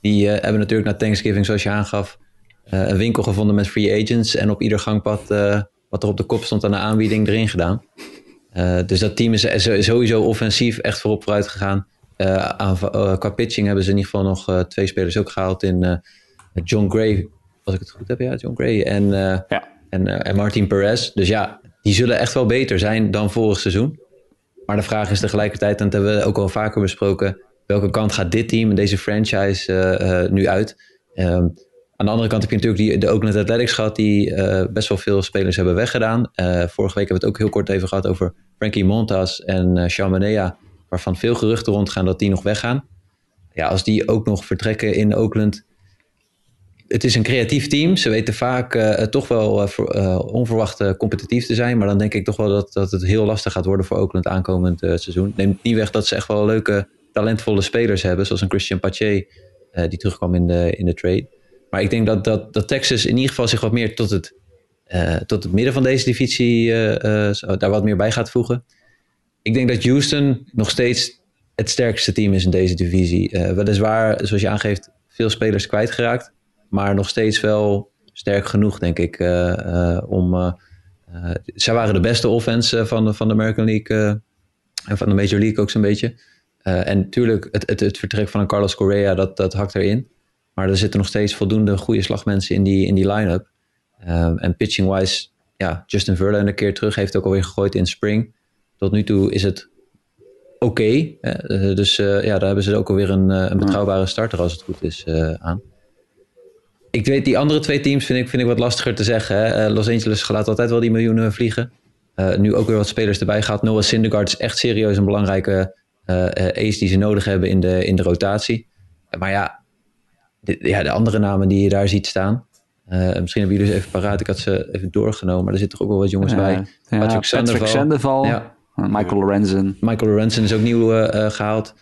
S3: Die eh, hebben natuurlijk na Thanksgiving, zoals je aangaf, eh, een winkel gevonden met free agents. En op ieder gangpad wat er op de kop stond aan de aanbieding erin gedaan. Eh, dus dat team is sowieso offensief echt voorop vooruit gegaan. Eh, aan, eh, qua pitching hebben ze in ieder geval nog twee spelers ook gehaald in John Gray, als ik het goed heb, ja, John Gray en,
S1: Ja.
S3: en, en Martin Perez. Dus ja, die zullen echt wel beter zijn dan vorig seizoen. Maar de vraag is tegelijkertijd, en dat hebben we ook al vaker besproken, welke kant gaat dit team deze franchise nu uit? Aan de andere kant heb je natuurlijk die, de Oakland Athletics gehad, die eh, best wel veel spelers hebben weggedaan. Eh, vorige week hebben we het ook heel kort even gehad over Frankie Montas en uh, Sean Manea, waarvan veel geruchten rondgaan dat die nog weggaan. Ja, als die ook nog vertrekken in Oakland. Het is een creatief team. Ze weten vaak eh, toch wel eh, eh, onverwacht eh, competitief te zijn. Maar dan denk ik toch wel dat, dat het heel lastig gaat worden voor Oakland aankomend eh, seizoen. Neemt niet weg dat ze echt wel leuke, talentvolle spelers hebben. Zoals een Christian Pache, eh, die terugkwam in de, in de trade. Maar ik denk dat, dat, dat Texas in ieder geval zich wat meer tot het, eh, tot het midden van deze divisie eh, eh, daar wat meer bij gaat voegen. Ik denk dat Houston nog steeds het sterkste team is in deze divisie. Weliswaar, zoals je aangeeft, veel spelers kwijtgeraakt. Maar nog steeds wel sterk genoeg, denk ik, om... eh, zij waren de beste offense van, de- van de American League en van de Major League ook zo'n beetje. En natuurlijk, het, het, het vertrek van Carlos Correa, dat, dat hakt erin. Maar er zitten nog steeds voldoende goede slagmensen in die, in die line-up. Eh, en pitching-wise, ja, Justin Verlander een keer terug heeft ook alweer gegooid in spring. Tot nu toe is het oké. eh, dus eh, ja, daar hebben ze ook alweer een, een betrouwbare starter als het goed is aan. Ik weet, die andere twee teams vind ik, vind ik wat lastiger te zeggen. Hè. Los Angeles laat altijd wel die miljoenen vliegen. Nu ook weer wat spelers erbij gehad. Noah Syndergaard is echt serieus een belangrijke ace die ze nodig hebben in de, in de rotatie. Maar ja de, ja, de andere namen die je daar ziet staan. eh, misschien hebben jullie ze even paraat. Ik had ze even doorgenomen. Maar er zitten toch ook wel wat jongens bij.
S1: Ja,
S3: Patrick Sandoval.
S1: Sandoval,
S3: Ja.
S1: Michael Lorenzen.
S3: Michael Lorenzen is ook nieuw eh, eh, gehaald.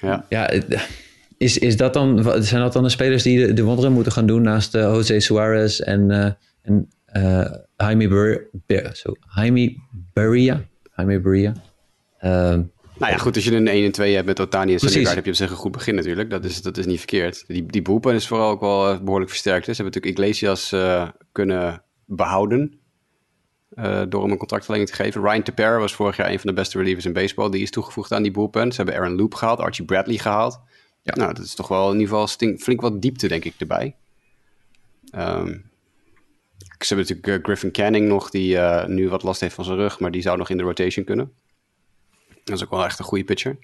S2: Ja.
S3: Ja, is, is dat dan, zijn dat dan de spelers die de, de wonderen moeten gaan doen naast Jose Suarez en, en Jaime, zo, Jaime Barria? Jaime Barria. Ehm,
S2: Nou ja, goed, als je een 1 en 2 hebt met Otani en. Syndergaard, heb je op zich een goed begin natuurlijk. Dat is, dat is niet verkeerd. Die, die bullpen is vooral ook wel eh, behoorlijk versterkt. Ze hebben natuurlijk Iglesias eh, kunnen behouden eh, door hem een contractverlenging te geven. Ryan Tepera was vorig jaar een van de beste relievers in baseball. Die is toegevoegd aan die bullpen. Ze hebben Aaron Loop gehaald, Archie Bradley gehaald.
S3: Ja.
S2: Nou, dat is toch wel in ieder geval stink- flink wat diepte, denk ik, erbij. Ehm, ze hebben natuurlijk Griffin Canning nog, die nu wat last heeft van zijn rug, maar die zou nog in de rotation kunnen. Dat is ook wel echt een goede pitcher.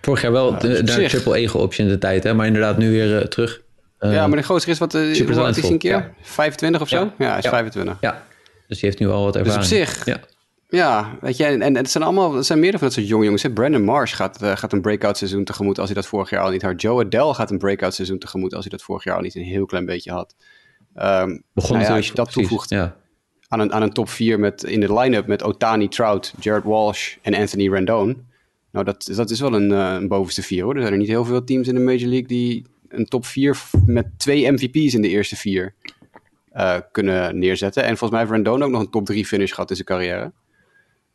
S3: vorig jaar wel de, daar triple E geoption de tijd, hè? maar inderdaad nu weer eh, terug.
S2: Ja, maar de gozer is wat, uh, hoe is hij een keer?
S3: talentvol,
S2: 25 of zo?
S3: Ja.
S2: Hij is
S3: Ja.
S2: 25.
S3: ja, dus die heeft nu al wat
S2: Dus op
S3: ervaring.
S2: zich,
S3: Ja.
S2: ja, weet je, en, en het zijn allemaal, het zijn meerdere van dat soort jonge jongens. hè. Brandon Marsh gaat, eh, gaat een breakout seizoen tegemoet als hij dat vorig jaar al niet had. Joe Adele gaat een breakout seizoen tegemoet als hij dat vorig jaar al niet een heel klein beetje had. Ehm,
S3: Begon
S2: nou ja, als je dat
S3: precies,
S2: toevoegt
S3: Ja.
S2: Aan een, aan een top 4 met, in de line-up met Otani, Trout, Jared Walsh en Anthony Rendon. Nou, dat, dat is wel een, eh, een bovenste vier hoor. Er zijn er niet heel veel teams in de Major League die een top 4 met twee MVP's in de eerste vier eh, kunnen neerzetten. En volgens mij heeft Rendon ook nog een top 3 finish gehad in zijn carrière.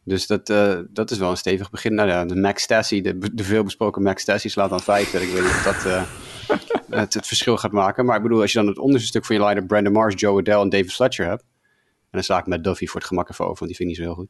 S2: Dus dat, eh, dat is wel een stevig begin. Nou ja, de Max Stassi, de, de veelbesproken Max Stassi slaat dan feiten. Ik weet niet of dat (laughs) het, het, verschil gaat maken. Maar ik bedoel, als je dan het onderste stuk van je line Brandon Mars, Joe Adele en David Fletcher hebt. En dan sla ik met Duffy voor het gemak even over, want die vind ik niet zo heel goed.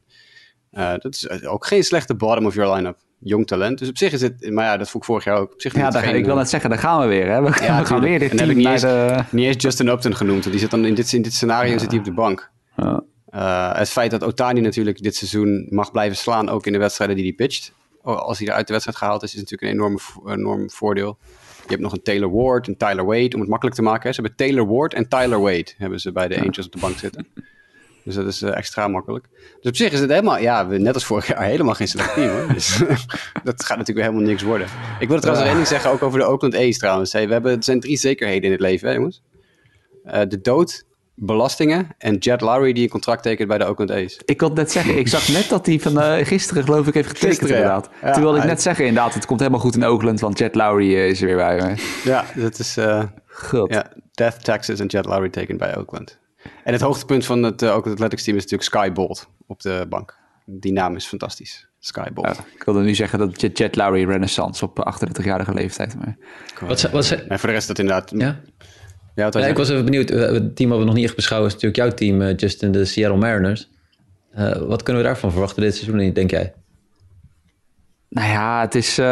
S2: Uh, dat is ook geen slechte bottom of your line-up. Jong talent. Dus op zich is het, maar ja, dat vond ik vorig jaar ook. Op zich
S1: ja, daar,
S2: geen,
S1: ik wil net zeggen, daar gaan we weer. Hè? We, ja, we gaan weer dit team
S2: heb ik niet
S1: eens,
S2: de... niet eens Justin Upton genoemd. Want die zit dan in dit, in dit scenario
S1: Ja.
S2: zit hij op de bank.
S1: Ja.
S2: Uh, het feit dat Otani natuurlijk dit seizoen mag blijven slaan, ook in de wedstrijden die hij pitcht. Als hij er uit de wedstrijd gehaald is, is natuurlijk een enorme, vo- enorm voordeel. Je hebt nog een Taylor Ward, een Tyler Wade, om het makkelijk te maken. hè. Ze hebben Taylor Ward en Tyler Wade hebben ze bij de Angels op de bank zitten. (laughs) Dus dat is eh, extra makkelijk. Dus op zich is het helemaal, ja, net als vorig jaar, helemaal geen slecht team hoor. Dus (laughs) dat gaat natuurlijk weer helemaal niks worden. Ik wil trouwens nog één ding zeggen, ook over de Oakland A's trouwens. Hey, we hebben, er zijn drie zekerheden in het leven, hè, jongens. Eh, de dood, belastingen en Jet Lowry die een contract tekent bij de Oakland A's.
S1: Ik wilde net zeggen, ik zag net dat hij van eh, gisteren geloof ik heeft getekend
S2: Gisteren,
S1: inderdaad.
S2: Ja,
S1: Toen wilde ik net zeggen inderdaad, het komt helemaal goed in Oakland, want Jet Lowry is er weer bij. me.
S2: Ja, dat is
S1: God.
S2: ja, Death, Texas en Jet Lowry tekent bij Oakland. En het hoogtepunt van het uh, Oakland Athletics team is natuurlijk Sky Bolt op de bank. Die naam is fantastisch. Sky Bolt.
S1: Ja, ik wilde nu zeggen dat Jet, Jet Lowry renaissance op 38-jarige leeftijd. Maar...
S3: Wat,
S2: voor de rest dat inderdaad...
S3: ja?
S2: Ja, hij
S3: ik was even benieuwd. Eh, Het team wat we nog niet echt beschouwen is natuurlijk jouw team, eh, Justin, de Seattle Mariners. Eh, wat kunnen we daarvan verwachten dit seizoen, denk jij?
S1: Nou ja, het is... eh,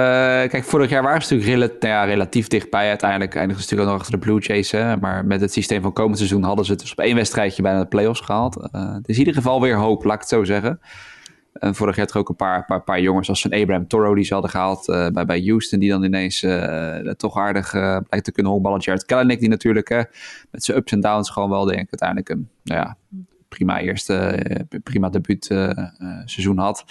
S1: kijk, vorig jaar waren ze natuurlijk nou ja, relatief dichtbij. Uiteindelijk eindigen ze natuurlijk nog achter de Blue Jays. Hè? Maar met het systeem van komend seizoen hadden ze het dus op één wedstrijdje bijna de playoffs gehaald. Eh, het is in ieder geval weer hoop, laat ik het zo zeggen. En vorig jaar had er ook een paar, paar, paar jongens als een Abraham Toro die ze hadden gehaald eh, bij, bij Houston. Die dan ineens toch aardig blijkt te kunnen honkballen. Jared Kelenic die natuurlijk hè, met zijn ups en downs gewoon wel denk ik uiteindelijk een nou ja, prima eerste, prima debuut seizoen had.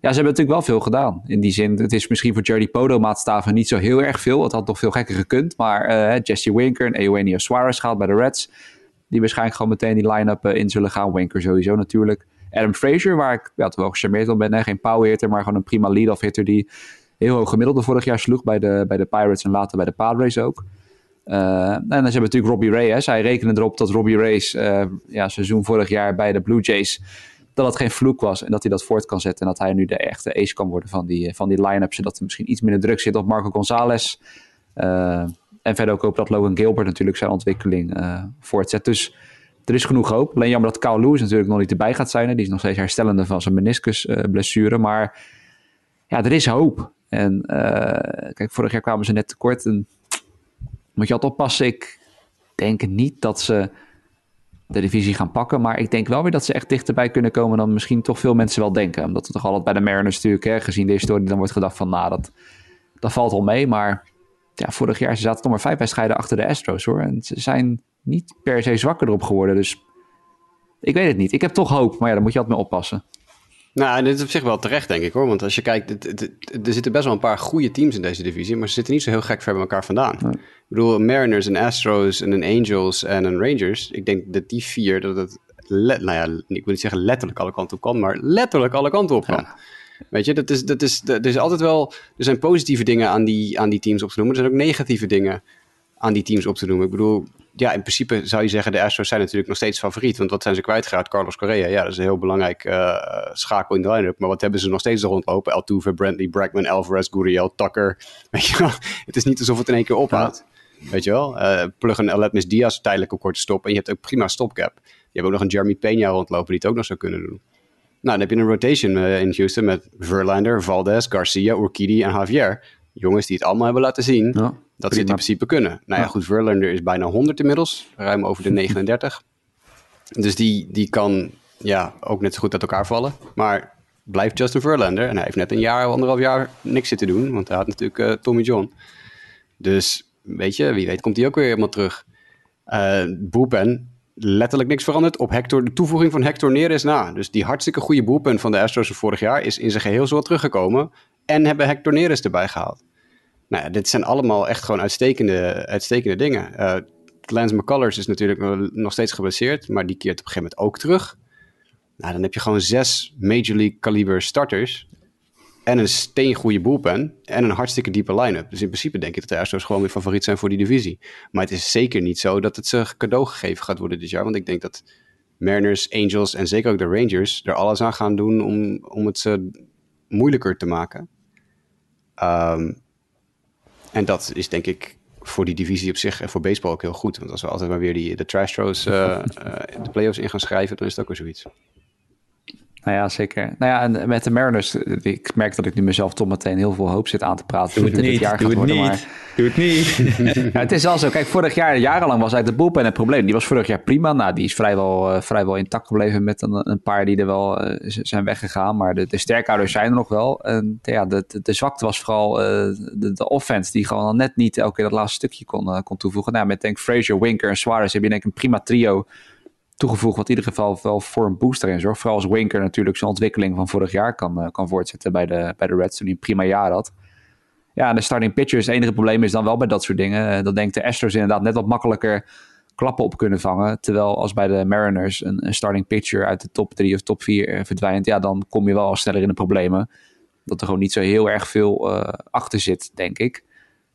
S1: Ja, ze hebben natuurlijk wel veel gedaan. In die zin, het is misschien voor Jerry Podo maatstaven niet zo heel erg veel. Het had nog veel gekker gekund. Maar eh, Jesse Winker en Eugenio Suarez gehaald bij de Reds. Die waarschijnlijk gewoon meteen die line-up eh, in zullen gaan. Winker sowieso natuurlijk. Adam Frazier, waar ik wel gecharmeerd op ben. Hè? Geen power hitter, maar gewoon een prima lead-off hitter die heel hoog gemiddelde vorig jaar sloeg bij de, bij de Pirates en later bij de Padres ook. Uh, en dan hebben we natuurlijk Robbie Reyes. Hij rekende erop dat Robbie uh, ja, seizoen vorig jaar bij de Blue Jays dat het geen vloek was en dat hij dat voort kan zetten. En dat hij nu de echte ace kan worden van die, van die line-up. Zodat er misschien iets minder druk zit op Marco Gonzalez. Uh, en verder ook hoop dat Logan Gilbert natuurlijk zijn ontwikkeling uh, voortzet. Dus er is genoeg hoop. Alleen jammer dat Kyle Lewis natuurlijk nog niet erbij gaat zijn. Hè. Die is nog steeds herstellende van zijn meniscusblessure. maar ja, er is hoop. En uh, kijk, vorig jaar kwamen ze net tekort. En moet je altijd oppassen. Ik denk niet dat ze de divisie gaan pakken. Maar ik denk wel weer dat ze echt dichterbij kunnen komen dan misschien toch veel mensen wel denken. Omdat het toch altijd bij de Mariners natuurlijk, hè, gezien de historie, dan wordt gedacht van, nou, dat, dat valt wel mee. Maar ja, vorig jaar ze zaten nog maar vijf wedstrijden achter de Astros, hoor. En ze zijn niet per se zwakker erop geworden. Dus ik weet het niet. Ik heb toch hoop, maar ja, daar moet je altijd mee oppassen.
S2: Nou, dit is op zich wel terecht, denk ik hoor. Want als je kijkt, het, het, het, er zitten best wel een paar goede teams in deze divisie, maar ze zitten niet zo heel gek ver bij elkaar vandaan. Nee. Ik bedoel, Mariners en Astros en een Angels en een Rangers. Ik denk dat die vier, dat het, nou ja, ik wil niet zeggen letterlijk alle kanten op kan, maar letterlijk alle kanten op kan. Ja. Weet je, dat is, dat is, er is altijd wel, er zijn positieve dingen aan die, aan die teams op te noemen. Er zijn ook negatieve dingen aan die teams op te noemen. Ik bedoel, ja, in principe zou je zeggen, de Astros zijn natuurlijk nog steeds favoriet. Want wat zijn ze kwijtgeraakt? Carlos Correa, ja, dat is een heel belangrijk uh, schakel in de line-up. Maar wat hebben ze nog steeds er rondlopen? Altuve, Brantley, Bregman, Alvarez, Gurriel, Tucker. (laughs) Weet je wel? Het is niet alsof het in één keer ophoudt. Ja. Weet je wel? Uh, plug een Aletmis Diaz tijdelijk op korte stop. En je hebt ook prima stopcap. Je hebt ook nog een Jeremy Pena rondlopen die het ook nog zou kunnen doen. Nou, dan heb je een rotation uh, in Houston met Verlander, Valdez, Garcia, Urquidy en Javier. Jongens die het allemaal hebben laten zien. Ja. Dat ze het in principe kunnen. Nou ja, ja, goed, Verlander is bijna 100 inmiddels. Ruim over de (laughs) 39. dus die, die kan ja, ook net zo goed uit elkaar vallen. Maar blijft Justin Verlander. En hij heeft net een jaar, anderhalf jaar niks zitten doen. Want hij had natuurlijk uh, Tommy John. Dus weet je, wie weet komt hij ook weer helemaal terug. Uh, bullpen, letterlijk niks veranderd. Op Hector, de toevoeging van Hector Neres na. Dus die hartstikke goede bullpen van de Astros van vorig jaar... is in zijn geheel zo teruggekomen. En hebben Hector Neres erbij gehaald. Nou ja, dit zijn allemaal echt gewoon uitstekende, uitstekende dingen. Uh, Lance McCullers is natuurlijk nog steeds geblesseerd, maar die keert op een gegeven moment ook terug. Nou, dan heb je gewoon zes Major League caliber starters en een steengoede bullpen en een hartstikke diepe line-up. Dus in principe denk ik dat de Astros gewoon weer favoriet zijn voor die divisie. Maar het is zeker niet zo dat het ze cadeau gegeven gaat worden dit jaar, want ik denk dat Mariners, Angels en zeker ook de Rangers er alles aan gaan doen om, om het ze moeilijker te maken. Ehm, en dat is denk ik voor die divisie op zich en voor baseball ook heel goed. Want als we altijd maar weer die, de trash throws uh, de playoffs in gaan schrijven, dan is het ook weer zoiets.
S1: Nou ja, zeker. Nou ja, en met de Mariners, ik merk dat ik nu mezelf toch meteen heel veel hoop zit aan te praten.
S3: Doe het niet, dit jaar doe het worden, niet. Maar... Doe het niet. (laughs)
S1: ja, het is al zo. Kijk, vorig jaar, jarenlang was eigenlijk de boelpen het probleem. Die was vorig jaar prima. Nou, die is vrijwel, uh, vrijwel intact gebleven met een, een paar die er wel uh, zijn weggegaan. Maar de, de sterkhouders zijn er nog wel. En ja, de, de, de zwakte was vooral uh, de, de offense, die gewoon net niet elke keer dat laatste stukje kon, kon toevoegen. Nou, met denk Frazier, Winker en Suarez heb je denk ik een prima trio toegevoegd, wat in ieder geval wel voor een booster in zorgt. Vooral als Winker natuurlijk zijn ontwikkeling van vorig jaar kan, uh, kan voortzetten bij de, bij de Reds, toen hij een prima jaar had. Ja, de starting pitchers, het enige probleem is dan wel bij dat soort dingen. Uh, dan denkt de Astros inderdaad net wat makkelijker klappen op kunnen vangen. Terwijl als bij de Mariners een, starting pitcher uit de top 3 of top 4 uh, verdwijnt, ja, dan kom je wel al sneller in de problemen. Dat er gewoon niet zo heel erg veel achter zit, denk ik.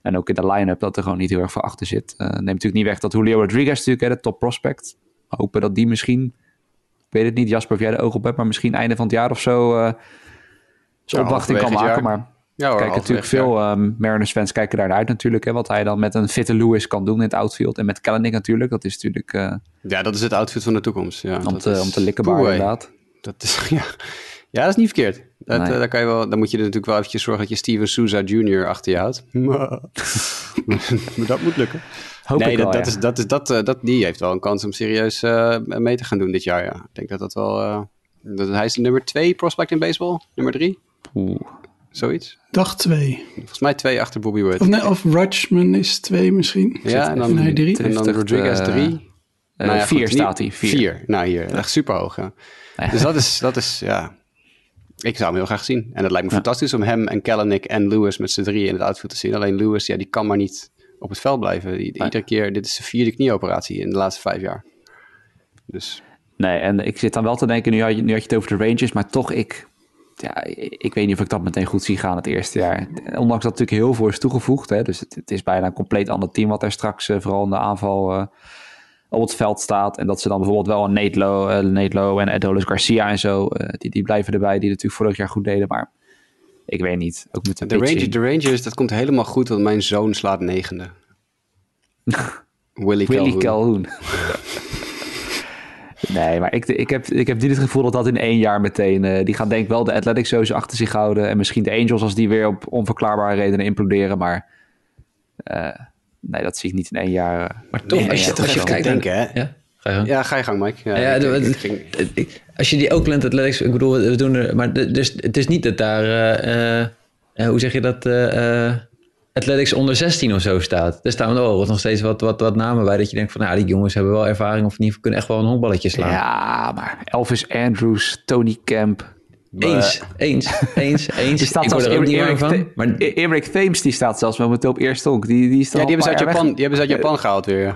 S1: En ook in de line-up dat er gewoon niet heel erg veel achter zit. neemt natuurlijk niet weg dat Julio Rodriguez natuurlijk, hè, de top prospect, hopen dat die misschien, ik weet het niet Jasper of jij de oog op hebt, maar misschien einde van het jaar of zo uh, zijn ja, opwachting kan maken. Maar ja, hoor, kijk, natuurlijk veel um, Mariners fans kijken daar naar uit natuurlijk. Hè, wat hij dan met een fitte Lewis kan doen in het outfield. En met Kellenic natuurlijk. Dat is natuurlijk... Uh,
S2: ja, dat is het outfield van de toekomst. Ja,
S1: om, te, om te likken inderdaad.
S2: Dat is, (laughs) ja. ja, dat is niet verkeerd. Dat, nee. uh, daar kan je wel, dan moet je er natuurlijk wel eventjes zorgen dat je Steven Souza Jr. achter je houdt. (laughs) (laughs) maar dat moet lukken.
S1: Hoop
S2: nee, dat,
S1: wel,
S2: dat,
S1: ja.
S2: is, dat, is, dat, uh, dat, die heeft wel een kans om serieus uh, mee te gaan doen dit jaar. Ja. Ik denk dat dat wel. Uh, dat, hij is de nummer twee prospect in baseball. Nummer drie.
S1: Oeh.
S2: Zoiets.
S4: Dag twee.
S2: Volgens mij twee achter Bobby Wood.
S4: Of, nee, of Rutschman is twee misschien.
S2: Ja, en dan,
S4: hij drie.
S2: en dan Rodriguez drie.
S1: nou ja, vier goed, staat hij. Vier.
S2: vier. Nou, hier. Echt super hoog. Ja. Ja. Dus dat is, dat is, ja. Ik zou hem heel graag zien. En het lijkt me fantastisch om hem en Kellenic en Lewis met z'n drie in het outfield te zien. Alleen Lewis, ja, die kan maar niet op het veld blijven. Iedere keer, dit is de vierde knieoperatie in de laatste vijf jaar. Dus.
S1: Nee, en ik zit dan wel te denken, nu had je, nu had je het over de Rangers, maar toch, ik, ja, ik weet niet of ik dat meteen goed zie gaan het eerste jaar. Ondanks dat natuurlijk heel veel is toegevoegd, hè, dus het, het is bijna een compleet ander team wat er straks uh, vooral in de aanval uh, op het veld staat. En dat ze dan bijvoorbeeld wel een Nate Lowe, uh, Nate Lowe en Adolis Garcia en zo, die, die blijven erbij, die natuurlijk vorig jaar goed deden, maar ik weet niet. Ook met
S2: de, Rangers, de Rangers, dat komt helemaal goed, want mijn zoon slaat negende. (laughs) Willy,
S1: Willy Calhoun. (laughs) nee, maar ik, ik, heb, ik heb niet het gevoel dat dat in één jaar meteen... Uh, die gaan denk ik wel de Athletics sowieso achter zich houden. En misschien de Angels als die weer op onverklaarbare redenen imploderen. Maar uh, nee, dat zie ik niet in één jaar. Uh,
S3: maar toch, als je, als je kijkt...
S2: Denken, hè?
S3: Ja? Ga je gang.
S2: Ja, ga je gang, Mike. Ja,
S3: ja,
S2: ik, ik.
S3: Als je die Oakland Athletics... Ik bedoel, we doen er... Maar dus, het is niet dat daar... hoe zeg je dat... Athletics onder 16 of zo staat. Er staan wel nog steeds wat, wat, wat namen bij dat je denkt van, nou, die jongens hebben wel ervaring of in ieder geval kunnen echt wel een honkballetje slaan.
S1: Ja, maar Elvis Andrews, Tony Camp.
S3: Eens, eens, eens, (laughs) eens.
S1: Die staat
S3: ik word er ook niet warm van. Maar...
S1: Eric Thames die staat zelfs momenteel op eerste honk. Die, die, is
S2: ja, die hebben, ze uit Japan, die hebben ze uit Japan gehaald weer.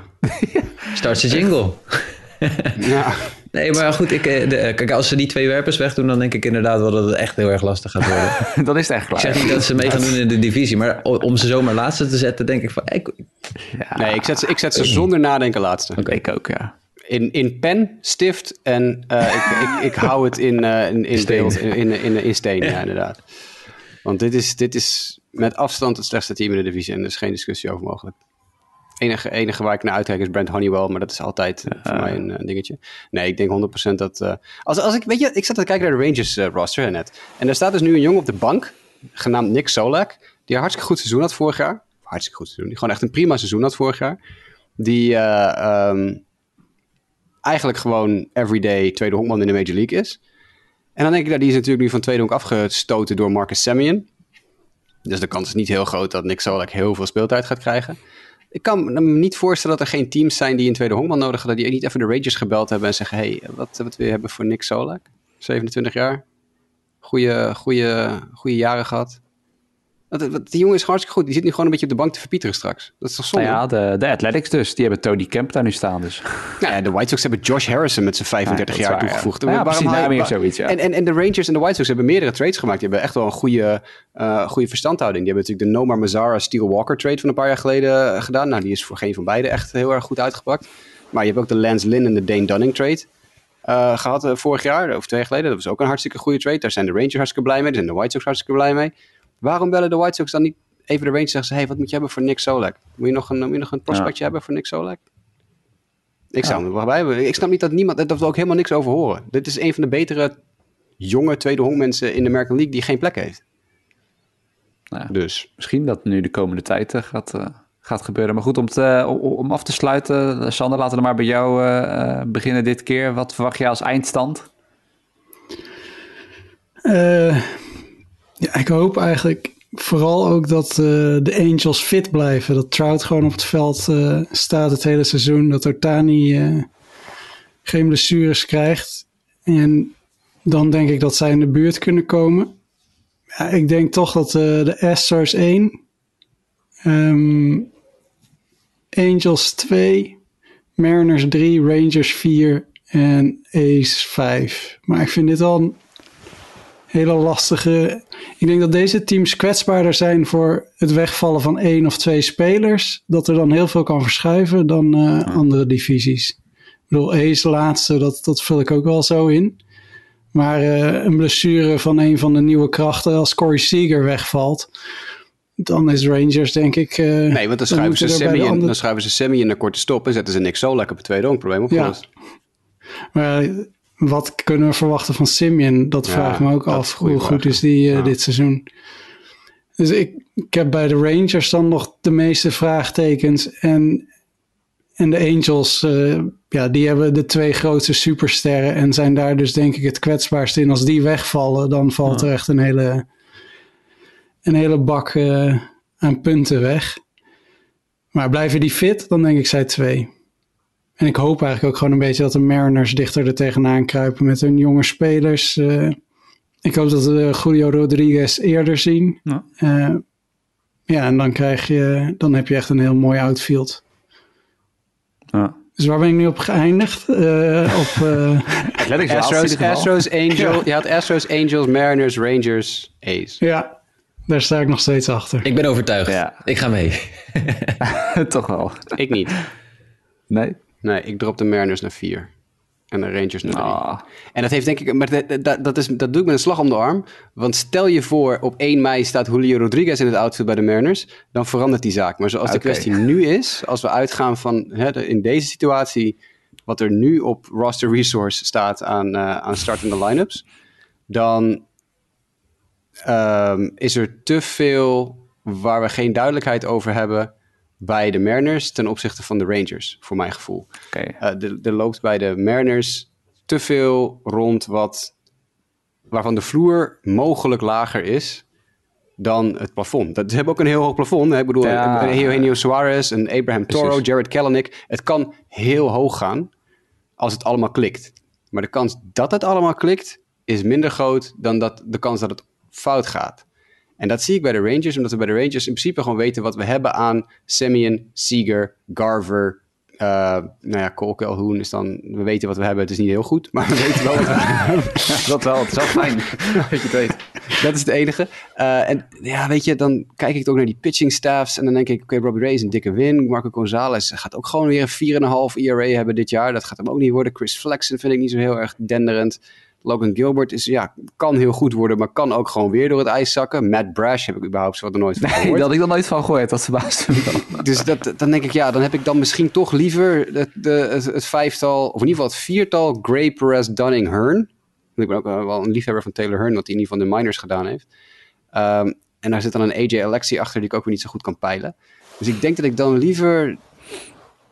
S3: Start ze jingle. (laughs) (laughs)
S2: ja.
S3: Nee, maar goed, ik, de, kijk, als ze die twee werpers wegdoen, dan denk ik inderdaad wel dat het echt heel erg lastig gaat worden. (laughs)
S1: dan is het echt klaar.
S3: Ik zeg niet dat ze mee gaan doen in de divisie, maar om ze zomaar laatste te zetten, denk ik van... Ik,
S2: ja. Nee, ik zet ze, ik zet ze zonder nadenken laatste.
S1: Okay. Ik ook, ja.
S2: In, in pen, stift en uh, ik, ik, ik hou het in, uh, in, in,
S3: steen.
S2: Beeld, in, in, in, in steen, ja, inderdaad. Want dit is, dit is met afstand het slechtste team in de divisie en er is geen discussie over mogelijk enige, enige waar ik naar uitkijk is Brent Honeywell, maar dat is altijd uh, voor mij een, een, dingetje. Nee, ik denk 100% dat... Uh, als, als ik, weet je, ik zat te kijken naar de Rangers roster net. En daar staat dus nu een jongen op de bank, genaamd Nick Solak, die een hartstikke goed seizoen had vorig jaar. Hartstikke goed seizoen. Die gewoon echt een prima seizoen had vorig jaar. Die um, eigenlijk gewoon everyday tweede honkman in de Major League is. En dan denk ik, dat die is natuurlijk nu van tweede honk afgestoten door Marcus Semien. Dus de kans is niet heel groot dat Nick Solak heel veel speeltijd gaat krijgen. Ik kan me niet voorstellen dat er geen teams zijn die een tweede honkman nodig hebben. Die niet even de Rangers gebeld hebben en zeggen: hey, wat, wat we hebben voor Nick Solak? 27 jaar. Goeie jaren gehad. Die jongen is hartstikke goed. Die zit nu gewoon een beetje op de bank te verpieteren straks. Dat is toch zonde?
S1: Nou ja, de, de Athletics dus. Die hebben Tony Kemp daar nu staan dus.
S2: Ja, de White Sox hebben Josh Harrison met zijn 35
S1: ja,
S2: jaar
S1: waar,
S2: toegevoegd.
S1: Ja, ja precies, daar meer zoiets, ja.
S2: En, en, en de Rangers en de White Sox hebben meerdere trades gemaakt. Die hebben echt wel een goede, uh, goede verstandhouding. Die hebben natuurlijk de Nomar Mazara Steel Walker trade van een paar jaar geleden gedaan. Nou, die is voor geen van beiden echt heel erg goed uitgepakt. Maar je hebt ook de Lance Lynn en de Dane Dunning trade. eh, gehad eh, vorig jaar, of twee jaar geleden. Dat was ook een hartstikke goede trade. Daar zijn de Rangers hartstikke blij mee. Daar zijn de White Sox hartstikke blij mee. Waarom bellen de White Sox dan niet even de Rangers en zeggen ze... hey, wat moet je hebben voor Nick Solak? Moet je nog een, moet je nog een prospectje hebben voor Nick Solak? Ik zou hem hebben. Ik snap niet dat niemand... dat we ook helemaal niks over horen. Dit is een van de betere jonge tweede honkmensen in de American League... die geen plek heeft.
S1: Nou ja.
S2: Dus...
S1: Misschien dat nu de komende tijd eh, gaat, eh, gaat gebeuren. Maar goed, om, te, om, om af te sluiten, eh, Sander, laten we maar bij jou eh, eh, beginnen dit keer. Wat verwacht je als eindstand?
S4: Eh, ja, ik hoop eigenlijk vooral ook dat eh, de Angels fit blijven. Dat Trout gewoon op het veld eh, staat het hele seizoen. Dat Otani eh, geen blessures krijgt. En dan denk ik dat zij in de buurt kunnen komen. Ja, ik denk toch dat de Astros 1, ehm, Angels 2, Mariners 3, Rangers 4 en Ace 5. Maar ik vind dit al hele lastige. Ik denk dat deze teams kwetsbaarder zijn voor het wegvallen van één of twee spelers. Dat er dan heel veel kan verschuiven dan eh, andere divisies. Ik bedoel, Ace laatste, dat, dat vul ik ook wel zo in. Maar eh, een blessure van een van de nieuwe krachten, als Corey Seager wegvalt, dan is Rangers denk ik. eh,
S2: Nee, want dan schuiven, ze Sammy in, dan schuiven ze Sammy in een korte stop... en zetten ze Nick Solak op het tweede honk. Probleem opgelost.
S4: Maar eh, wat kunnen we verwachten van Simeon? Dat
S2: Ja,
S4: vraag ik me ook af. Hoe goed is die eh,
S2: Ja.
S4: dit seizoen? Dus ik, ik heb bij de Rangers dan nog de meeste vraagtekens. En, en de Angels, eh, ja, die hebben de twee grootste supersterren. En zijn daar dus denk ik het kwetsbaarst in. Als die wegvallen, dan valt er echt een hele, een hele bak eh, aan punten weg. Maar blijven die fit, dan denk ik zij twee. En ik hoop eigenlijk ook gewoon een beetje dat de Mariners dichter er tegenaan kruipen met hun jonge spelers. Eh, ik hoop dat we Julio Rodriguez eerder zien.
S1: Ja.
S4: Eh, ja, en dan krijg je, dan heb je echt een heel mooi outfield.
S1: Ja.
S4: Dus waar ben ik nu op geëindigd? Eh, op, eh, (laughs)
S1: in
S2: Astros. Astros, Angels, je had Astros, Angels, Mariners, Rangers, A's.
S4: ja, daar sta ik nog steeds achter.
S3: Ik ben overtuigd.
S1: Ja.
S3: Ik ga mee. (laughs) (laughs)
S1: Toch wel.
S2: Ik niet.
S1: Nee?
S2: Nee, ik drop de Mariners naar 4. En de Rangers naar 3.
S1: Ah.
S2: En dat heeft denk ik, maar dat, dat, dat, is, dat doe ik met een slag om de arm. Want stel je voor, op 1 mei staat Julio Rodriguez in het outfield bij de Mariners. Dan verandert die zaak. Maar zoals de kwestie nu is, als we uitgaan van hè, de- in deze situatie, wat er nu op roster resource staat aan, eh aan startende line-ups. Dan ehm, is er te veel waar we geen duidelijkheid over hebben bij de Mariners ten opzichte van de Rangers, voor mijn gevoel.
S1: Oké.
S2: Eh, er, er loopt bij de Mariners te veel rond wat, waarvan de vloer mogelijk lager is dan het plafond. Dat, ze hebben ook een heel hoog plafond. Hè? Ik bedoel,
S1: Ja.
S2: een Eugenio Suarez, een Abraham Toro,
S1: Precies.
S2: Jared Kelenic. Het kan heel hoog gaan als het allemaal klikt. Maar de kans dat het allemaal klikt is minder groot dan dat de kans dat het fout gaat. En dat zie ik bij de Rangers, omdat we bij de Rangers in principe gewoon weten wat we hebben aan Semien, Seager, Garver. eh, nou ja, Cole Calhoun is dan, we weten wat we hebben. Het is niet heel goed, maar we weten wel wat we (laughs) hebben.
S1: Dat wel, het is wel fijn (laughs) dat je het weet.
S2: Dat is het enige. Eh, en ja, weet je, dan kijk ik ook naar die pitching staffs. En dan denk ik, oké, Robbie Ray is een dikke win. Marco Gonzalez gaat ook gewoon weer een 4,5 ERA hebben dit jaar. Dat gaat hem ook niet worden. Chris Flexen vind ik niet zo heel erg denderend. Logan Gilbert is, ja, kan heel goed worden, maar kan ook gewoon weer door het ijs zakken. Matt Brash heb ik überhaupt zo er nooit van
S1: Nee,
S2: gehoord.
S1: daar had ik nog nooit van gehoord. Dat verbaast me wel. (laughs)
S2: Dus dat, dan denk ik, ja, dan heb ik dan misschien toch liever het, de, het, het vijftal, of in ieder geval het viertal, Gray, Perez, Dunning, Hearn. Ik ben ook wel wel een liefhebber van Taylor Hearn, wat hij in ieder geval de minors gedaan heeft. Ehm, en daar zit dan een AJ Alexi achter, die ik ook weer niet zo goed kan peilen. Dus ik denk dat ik dan liever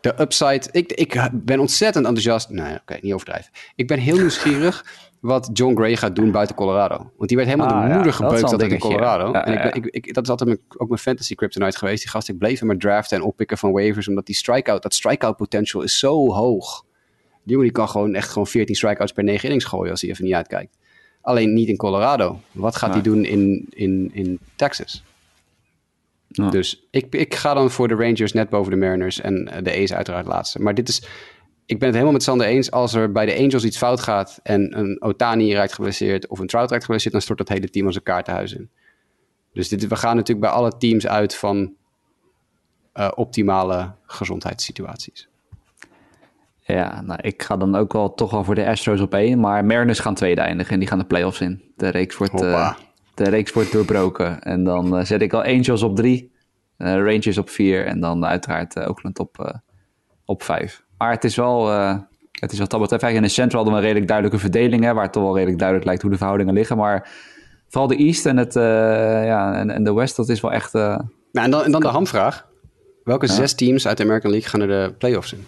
S2: de upside... Ik, ik ben ontzettend enthousiast. Nee, oké, niet overdrijven. Ik ben heel nieuwsgierig wat John Gray gaat doen buiten Colorado. Want die werd helemaal
S1: Ah,
S2: de
S1: ja,
S2: moeder
S1: dat wel
S2: gebeukt
S1: een
S2: altijd in Colorado.
S1: ja. Ja,
S2: en ik,
S1: ja,
S2: ben- ik, ik, dat is altijd mijn, ook mijn fantasy kryptonite geweest. Die gast, ik bleef hem maar draften en oppikken van waivers. Omdat die strikeout, dat strikeout potential is zo hoog. Die jongen die kan gewoon echt gewoon 14 strikeouts per 9 innings gooien als hij even niet uitkijkt. Alleen niet in Colorado. Wat gaat hij doen in, in, in Texas?
S1: Ja.
S2: Dus ik, ik ga dan voor de Rangers net boven de Mariners en eh, de A's uiteraard laatste. Maar dit is, ik ben het helemaal met Sander eens. Als er bij de Angels iets fout gaat en een Otani raakt geblesseerd of een Trout raakt geblesseerd, dan stort dat hele team als een kaartenhuis in. Dus dit, we gaan natuurlijk bij alle teams uit van eh, optimale gezondheidssituaties.
S1: Ja, nou, ik ga dan ook wel toch wel voor de Astros op één. Maar Mariners gaan tweede eindigen en die gaan de playoffs in. De reeks wordt, eh, de reeks wordt doorbroken. En dan eh, zet ik al Angels op drie, Rangers op vier en dan uiteraard Oakland op, op vijf. Maar het is wel, eh, het is wat dat betreft eigenlijk in de Central hadden we een redelijk duidelijke verdeling. Hè, waar het toch wel redelijk duidelijk lijkt hoe de verhoudingen liggen. Maar vooral de East en, het, eh, ja, en, en de West, dat is wel echt... eh,
S2: Nou, en dan, en dan de hamvraag. Welke zes teams uit de American League gaan er de playoffs in?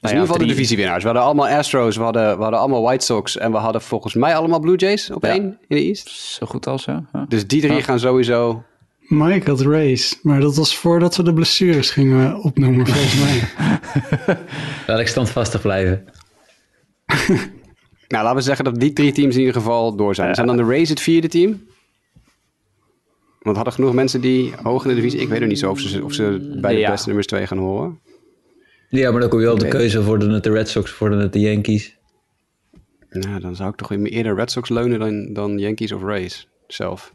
S2: Dus
S1: ja,
S2: in ieder geval de divisiewinnaars. We hadden allemaal Astros, we hadden, we hadden allemaal White Sox en we hadden volgens mij allemaal Blue Jays op
S1: Ja.
S2: één in de East.
S1: zo goed als zo. Ja.
S2: Dus die drie gaan sowieso...
S4: Mike had race, maar dat was voordat we de blessures gingen opnoemen, volgens mij. (laughs)
S3: Laat ik standvastig blijven. (laughs)
S2: Nou, laten we zeggen dat die drie teams in ieder geval door zijn. Zijn dan de Rays het vierde team? Want hadden genoeg mensen die hoog in de divisie... Ik weet er niet zo of ze, of ze bij de
S1: Ja.
S2: beste nummers twee gaan horen.
S3: Ja, maar dan kom je wel op de keuze. Worden het de Red Sox, worden het de Yankees?
S2: Nou, dan zou ik toch weer eerder Red Sox leunen dan, dan Yankees of Rays zelf.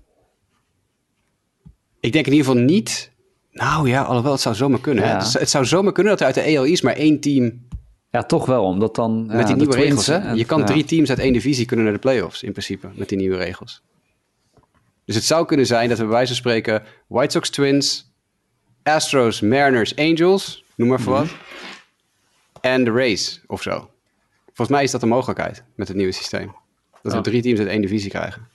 S2: Ik denk in ieder geval niet... Nou ja, alhoewel, het zou zomaar kunnen.
S1: Ja.
S2: Het, zou- het zou zomaar kunnen dat er uit de AL East maar één team...
S1: Ja, toch wel, omdat dan...
S2: met die nieuwe regels, hè? Je kan drie teams uit één divisie kunnen naar de playoffs, in principe, met die nieuwe regels. Dus het zou kunnen zijn dat we bij wijze van spreken White Sox Twins, Astros, Mariners, Angels, noem maar voor wat, en de Rays of zo. Volgens mij is dat een mogelijkheid met het nieuwe systeem. Dat we drie teams uit één divisie krijgen.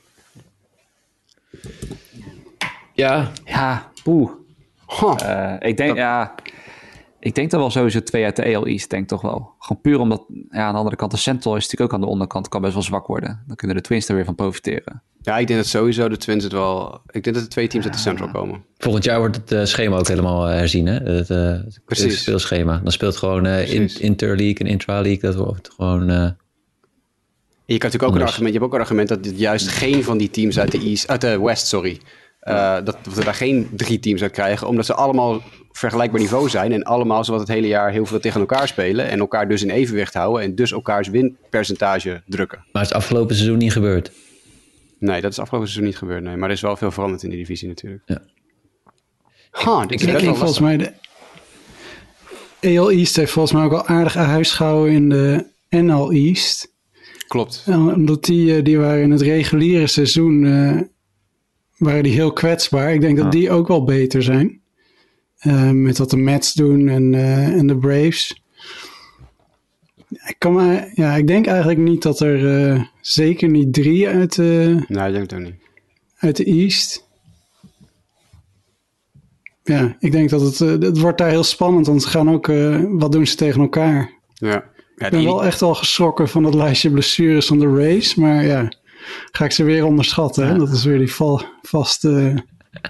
S3: Ja,
S1: Ja, poeh.
S2: Huh.
S1: Eh, ik denk, ja... Ik denk dat wel sowieso twee uit de AL East, denk toch wel. Gewoon puur omdat, ja, aan de andere kant, de Central is natuurlijk ook aan de onderkant, kan best wel zwak worden. Dan kunnen de Twins er weer van profiteren.
S2: Ja, ik denk dat sowieso de Twins het wel... Ik denk dat er twee teams uit de Central komen.
S3: volgend jaar wordt het eh, schema ook helemaal eh, herzien. Hè? Het, eh, het
S2: Precies.
S3: speelschema. Dan speelt gewoon eh, in. Interleague en Intra-League. Dat wordt gewoon... eh,
S2: je kan natuurlijk ook een argument, je hebt ook een argument dat dit juist geen van die teams uit de, East, uit de West, sorry, eh, dat, dat we daar geen drie teams uit krijgen, omdat ze allemaal vergelijkbaar niveau zijn en allemaal zowat het hele jaar heel veel tegen elkaar spelen en elkaar dus in evenwicht houden en dus elkaars winpercentage drukken.
S3: maar het is afgelopen seizoen niet gebeurd.
S2: Nee, dat is afgelopen seizoen niet gebeurd, nee, maar er is wel veel veranderd in die divisie natuurlijk.
S3: Ja.
S2: Ha,
S4: Ik denk volgens mij de AL East heeft volgens mij ook wel aardig aan huis gehouden in de NL East.
S2: Klopt.
S4: En Omdat die, eh, die waren in het reguliere seizoen eh, waren die heel kwetsbaar. Ik denk dat die ook wel beter zijn. Eh, met wat de Mets doen en, eh, en de Braves. Ik, kan maar, ja, ik denk eigenlijk niet dat er eh, zeker niet drie uit de,
S2: Nee, ik denk het ook niet.
S4: uit de East. Ja, ik denk dat het, het wordt daar heel spannend. Want ze gaan ook, wat doen ze tegen elkaar?
S2: Ja. Ja,
S4: Ik ben
S2: die-
S4: wel echt al geschrokken van het lijstje blessures van de race. Maar ja, ga ik ze weer onderschatten. Hè? Dat is weer die val, vaste...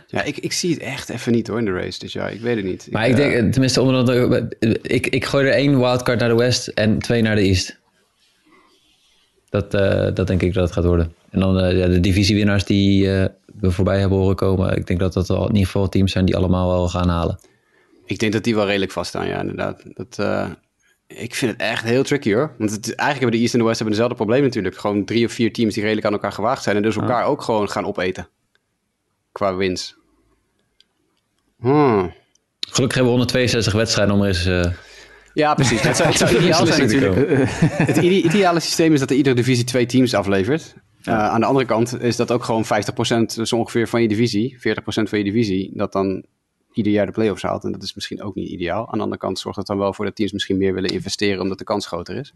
S2: ja ik, ik zie het echt even niet hoor in de race dit jaar. Ik weet het niet.
S3: Maar ik denk, eh, tenminste, onder de, ik, ik gooi er één wildcard naar de West en twee naar de East. Dat, eh, dat denk ik dat het gaat worden. En dan eh, ja, de divisiewinnaars die eh, we voorbij hebben horen komen. Ik denk dat dat wel in ieder geval teams zijn die allemaal wel gaan halen.
S2: Ik denk dat die wel redelijk vaststaan, ja, inderdaad. Dat, eh, ik vind het echt heel tricky hoor. Want het, eigenlijk hebben de East en de West hebben dezelfde probleem natuurlijk. Gewoon drie of vier teams die redelijk aan elkaar gewaagd zijn. En dus elkaar ook gewoon gaan opeten. Qua wins. Hmm.
S3: Gelukkig hebben we 162 wedstrijden om er eens... eh,
S2: Ja, precies. Het zou, het zou (laughs) ideaal zijn natuurlijk. Het ide- ideale systeem is dat er iedere divisie twee teams aflevert. Uh, aan de andere kant is dat ook gewoon 50% zo ongeveer van je divisie, 40% van je divisie, dat dan ieder jaar de play-offs haalt. En dat is misschien ook niet ideaal. Aan de andere kant zorgt dat dan wel voor dat teams misschien meer willen investeren, omdat de kans groter is.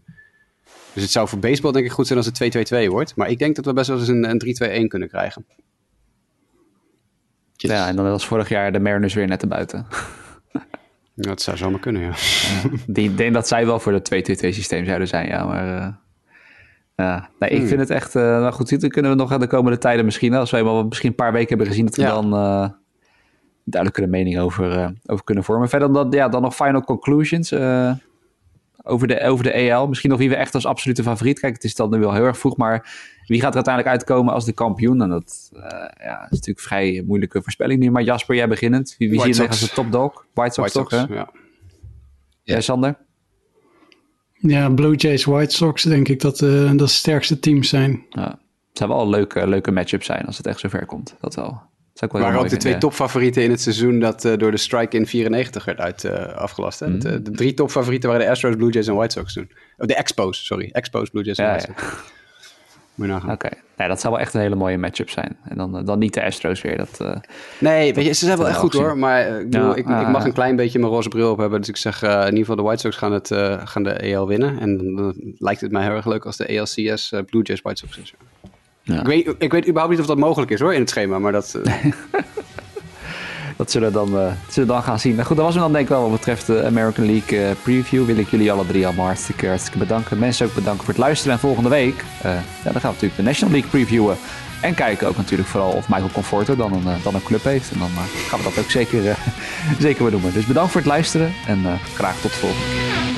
S2: Dus het zou voor baseball denk ik goed zijn als het 2-2-2 wordt. Maar ik denk dat we best wel eens een, een 3-2-1 kunnen krijgen.
S1: Ja, en dan was vorig jaar de Mariners weer net te buiten. (laughs)
S2: Dat zou zomaar kunnen, ja.
S1: Die ik denk dat zij wel voor het 2-2-2 systeem zouden zijn, ja. Maar eh, ja, nee, ik
S2: Hmm.
S1: vind het echt... eh nou goed, dan kunnen we nog aan de komende tijden misschien... Als we misschien een paar weken hebben gezien... dat we
S2: Ja.
S1: dan eh duidelijk een mening over, eh, over kunnen vormen. Verder dan, ja, dan nog final conclusions eh, over, de, over de EL. Misschien nog wie we echt als absolute favoriet... Kijk, het is dan nu wel heel erg vroeg, maar... Wie gaat er uiteindelijk uitkomen als de kampioen? En dat eh, ja, is natuurlijk een vrij moeilijke voorspelling nu. Maar Jasper, jij beginnend. Wie, wie zie je als de topdog? White Sox,
S2: White
S1: toch?
S2: Sox, ja.
S1: Ja, Sander?
S4: Ja, Blue Jays, White Sox denk ik dat eh, dat de sterkste teams zijn.
S1: Ja. Het zou wel een leuke, leuke matchup zijn als het echt zover komt. Dat wel.
S2: Waren
S1: heel
S2: ook de twee topfavorieten in het seizoen dat eh, door de strike in 94 werd uit, eh, afgelast. Hè? De, de drie topfavorieten waren de Astros, Blue Jays en White Sox toen. Oh, de Expos, sorry. Expos, Blue Jays en
S1: Ja,
S2: White
S1: ja.
S2: Sox. Moet je nagaan.
S1: Oké, nee, dat zou wel echt een hele mooie matchup zijn. En dan, eh, dan niet de Astros weer. Dat,
S2: Nee, weet je, ze zijn wel echt goed hoor. Maar ik, bedoel,
S1: Ja,
S2: ik, ik mag
S1: ja.
S2: een klein beetje mijn roze bril op hebben. Dus ik zeg in ieder geval de White Sox gaan, het, gaan de EL winnen. En dan, lijkt het mij heel erg leuk als de ALCS eh, Blue Jays White Sox is.
S1: Ja.
S2: Ik, weet, ik weet überhaupt niet of dat mogelijk is hoor in het schema. Maar dat, eh, (laughs)
S1: Dat zullen we dan, eh, zullen we dan gaan zien. Nou goed, dat was hem dan denk ik wel wat betreft de American League eh, preview. Wil ik jullie alle drie allemaal hartstikke, hartstikke bedanken. Mensen ook bedanken voor het luisteren. En volgende week, eh, ja, dan gaan we natuurlijk de National League previewen. En kijken ook natuurlijk vooral of Michael Conforto dan een, eh, dan een club heeft. En dan eh, gaan we dat ook zeker, eh, (laughs) zeker benoemen. Dus bedankt voor het luisteren en eh, graag tot de volgende.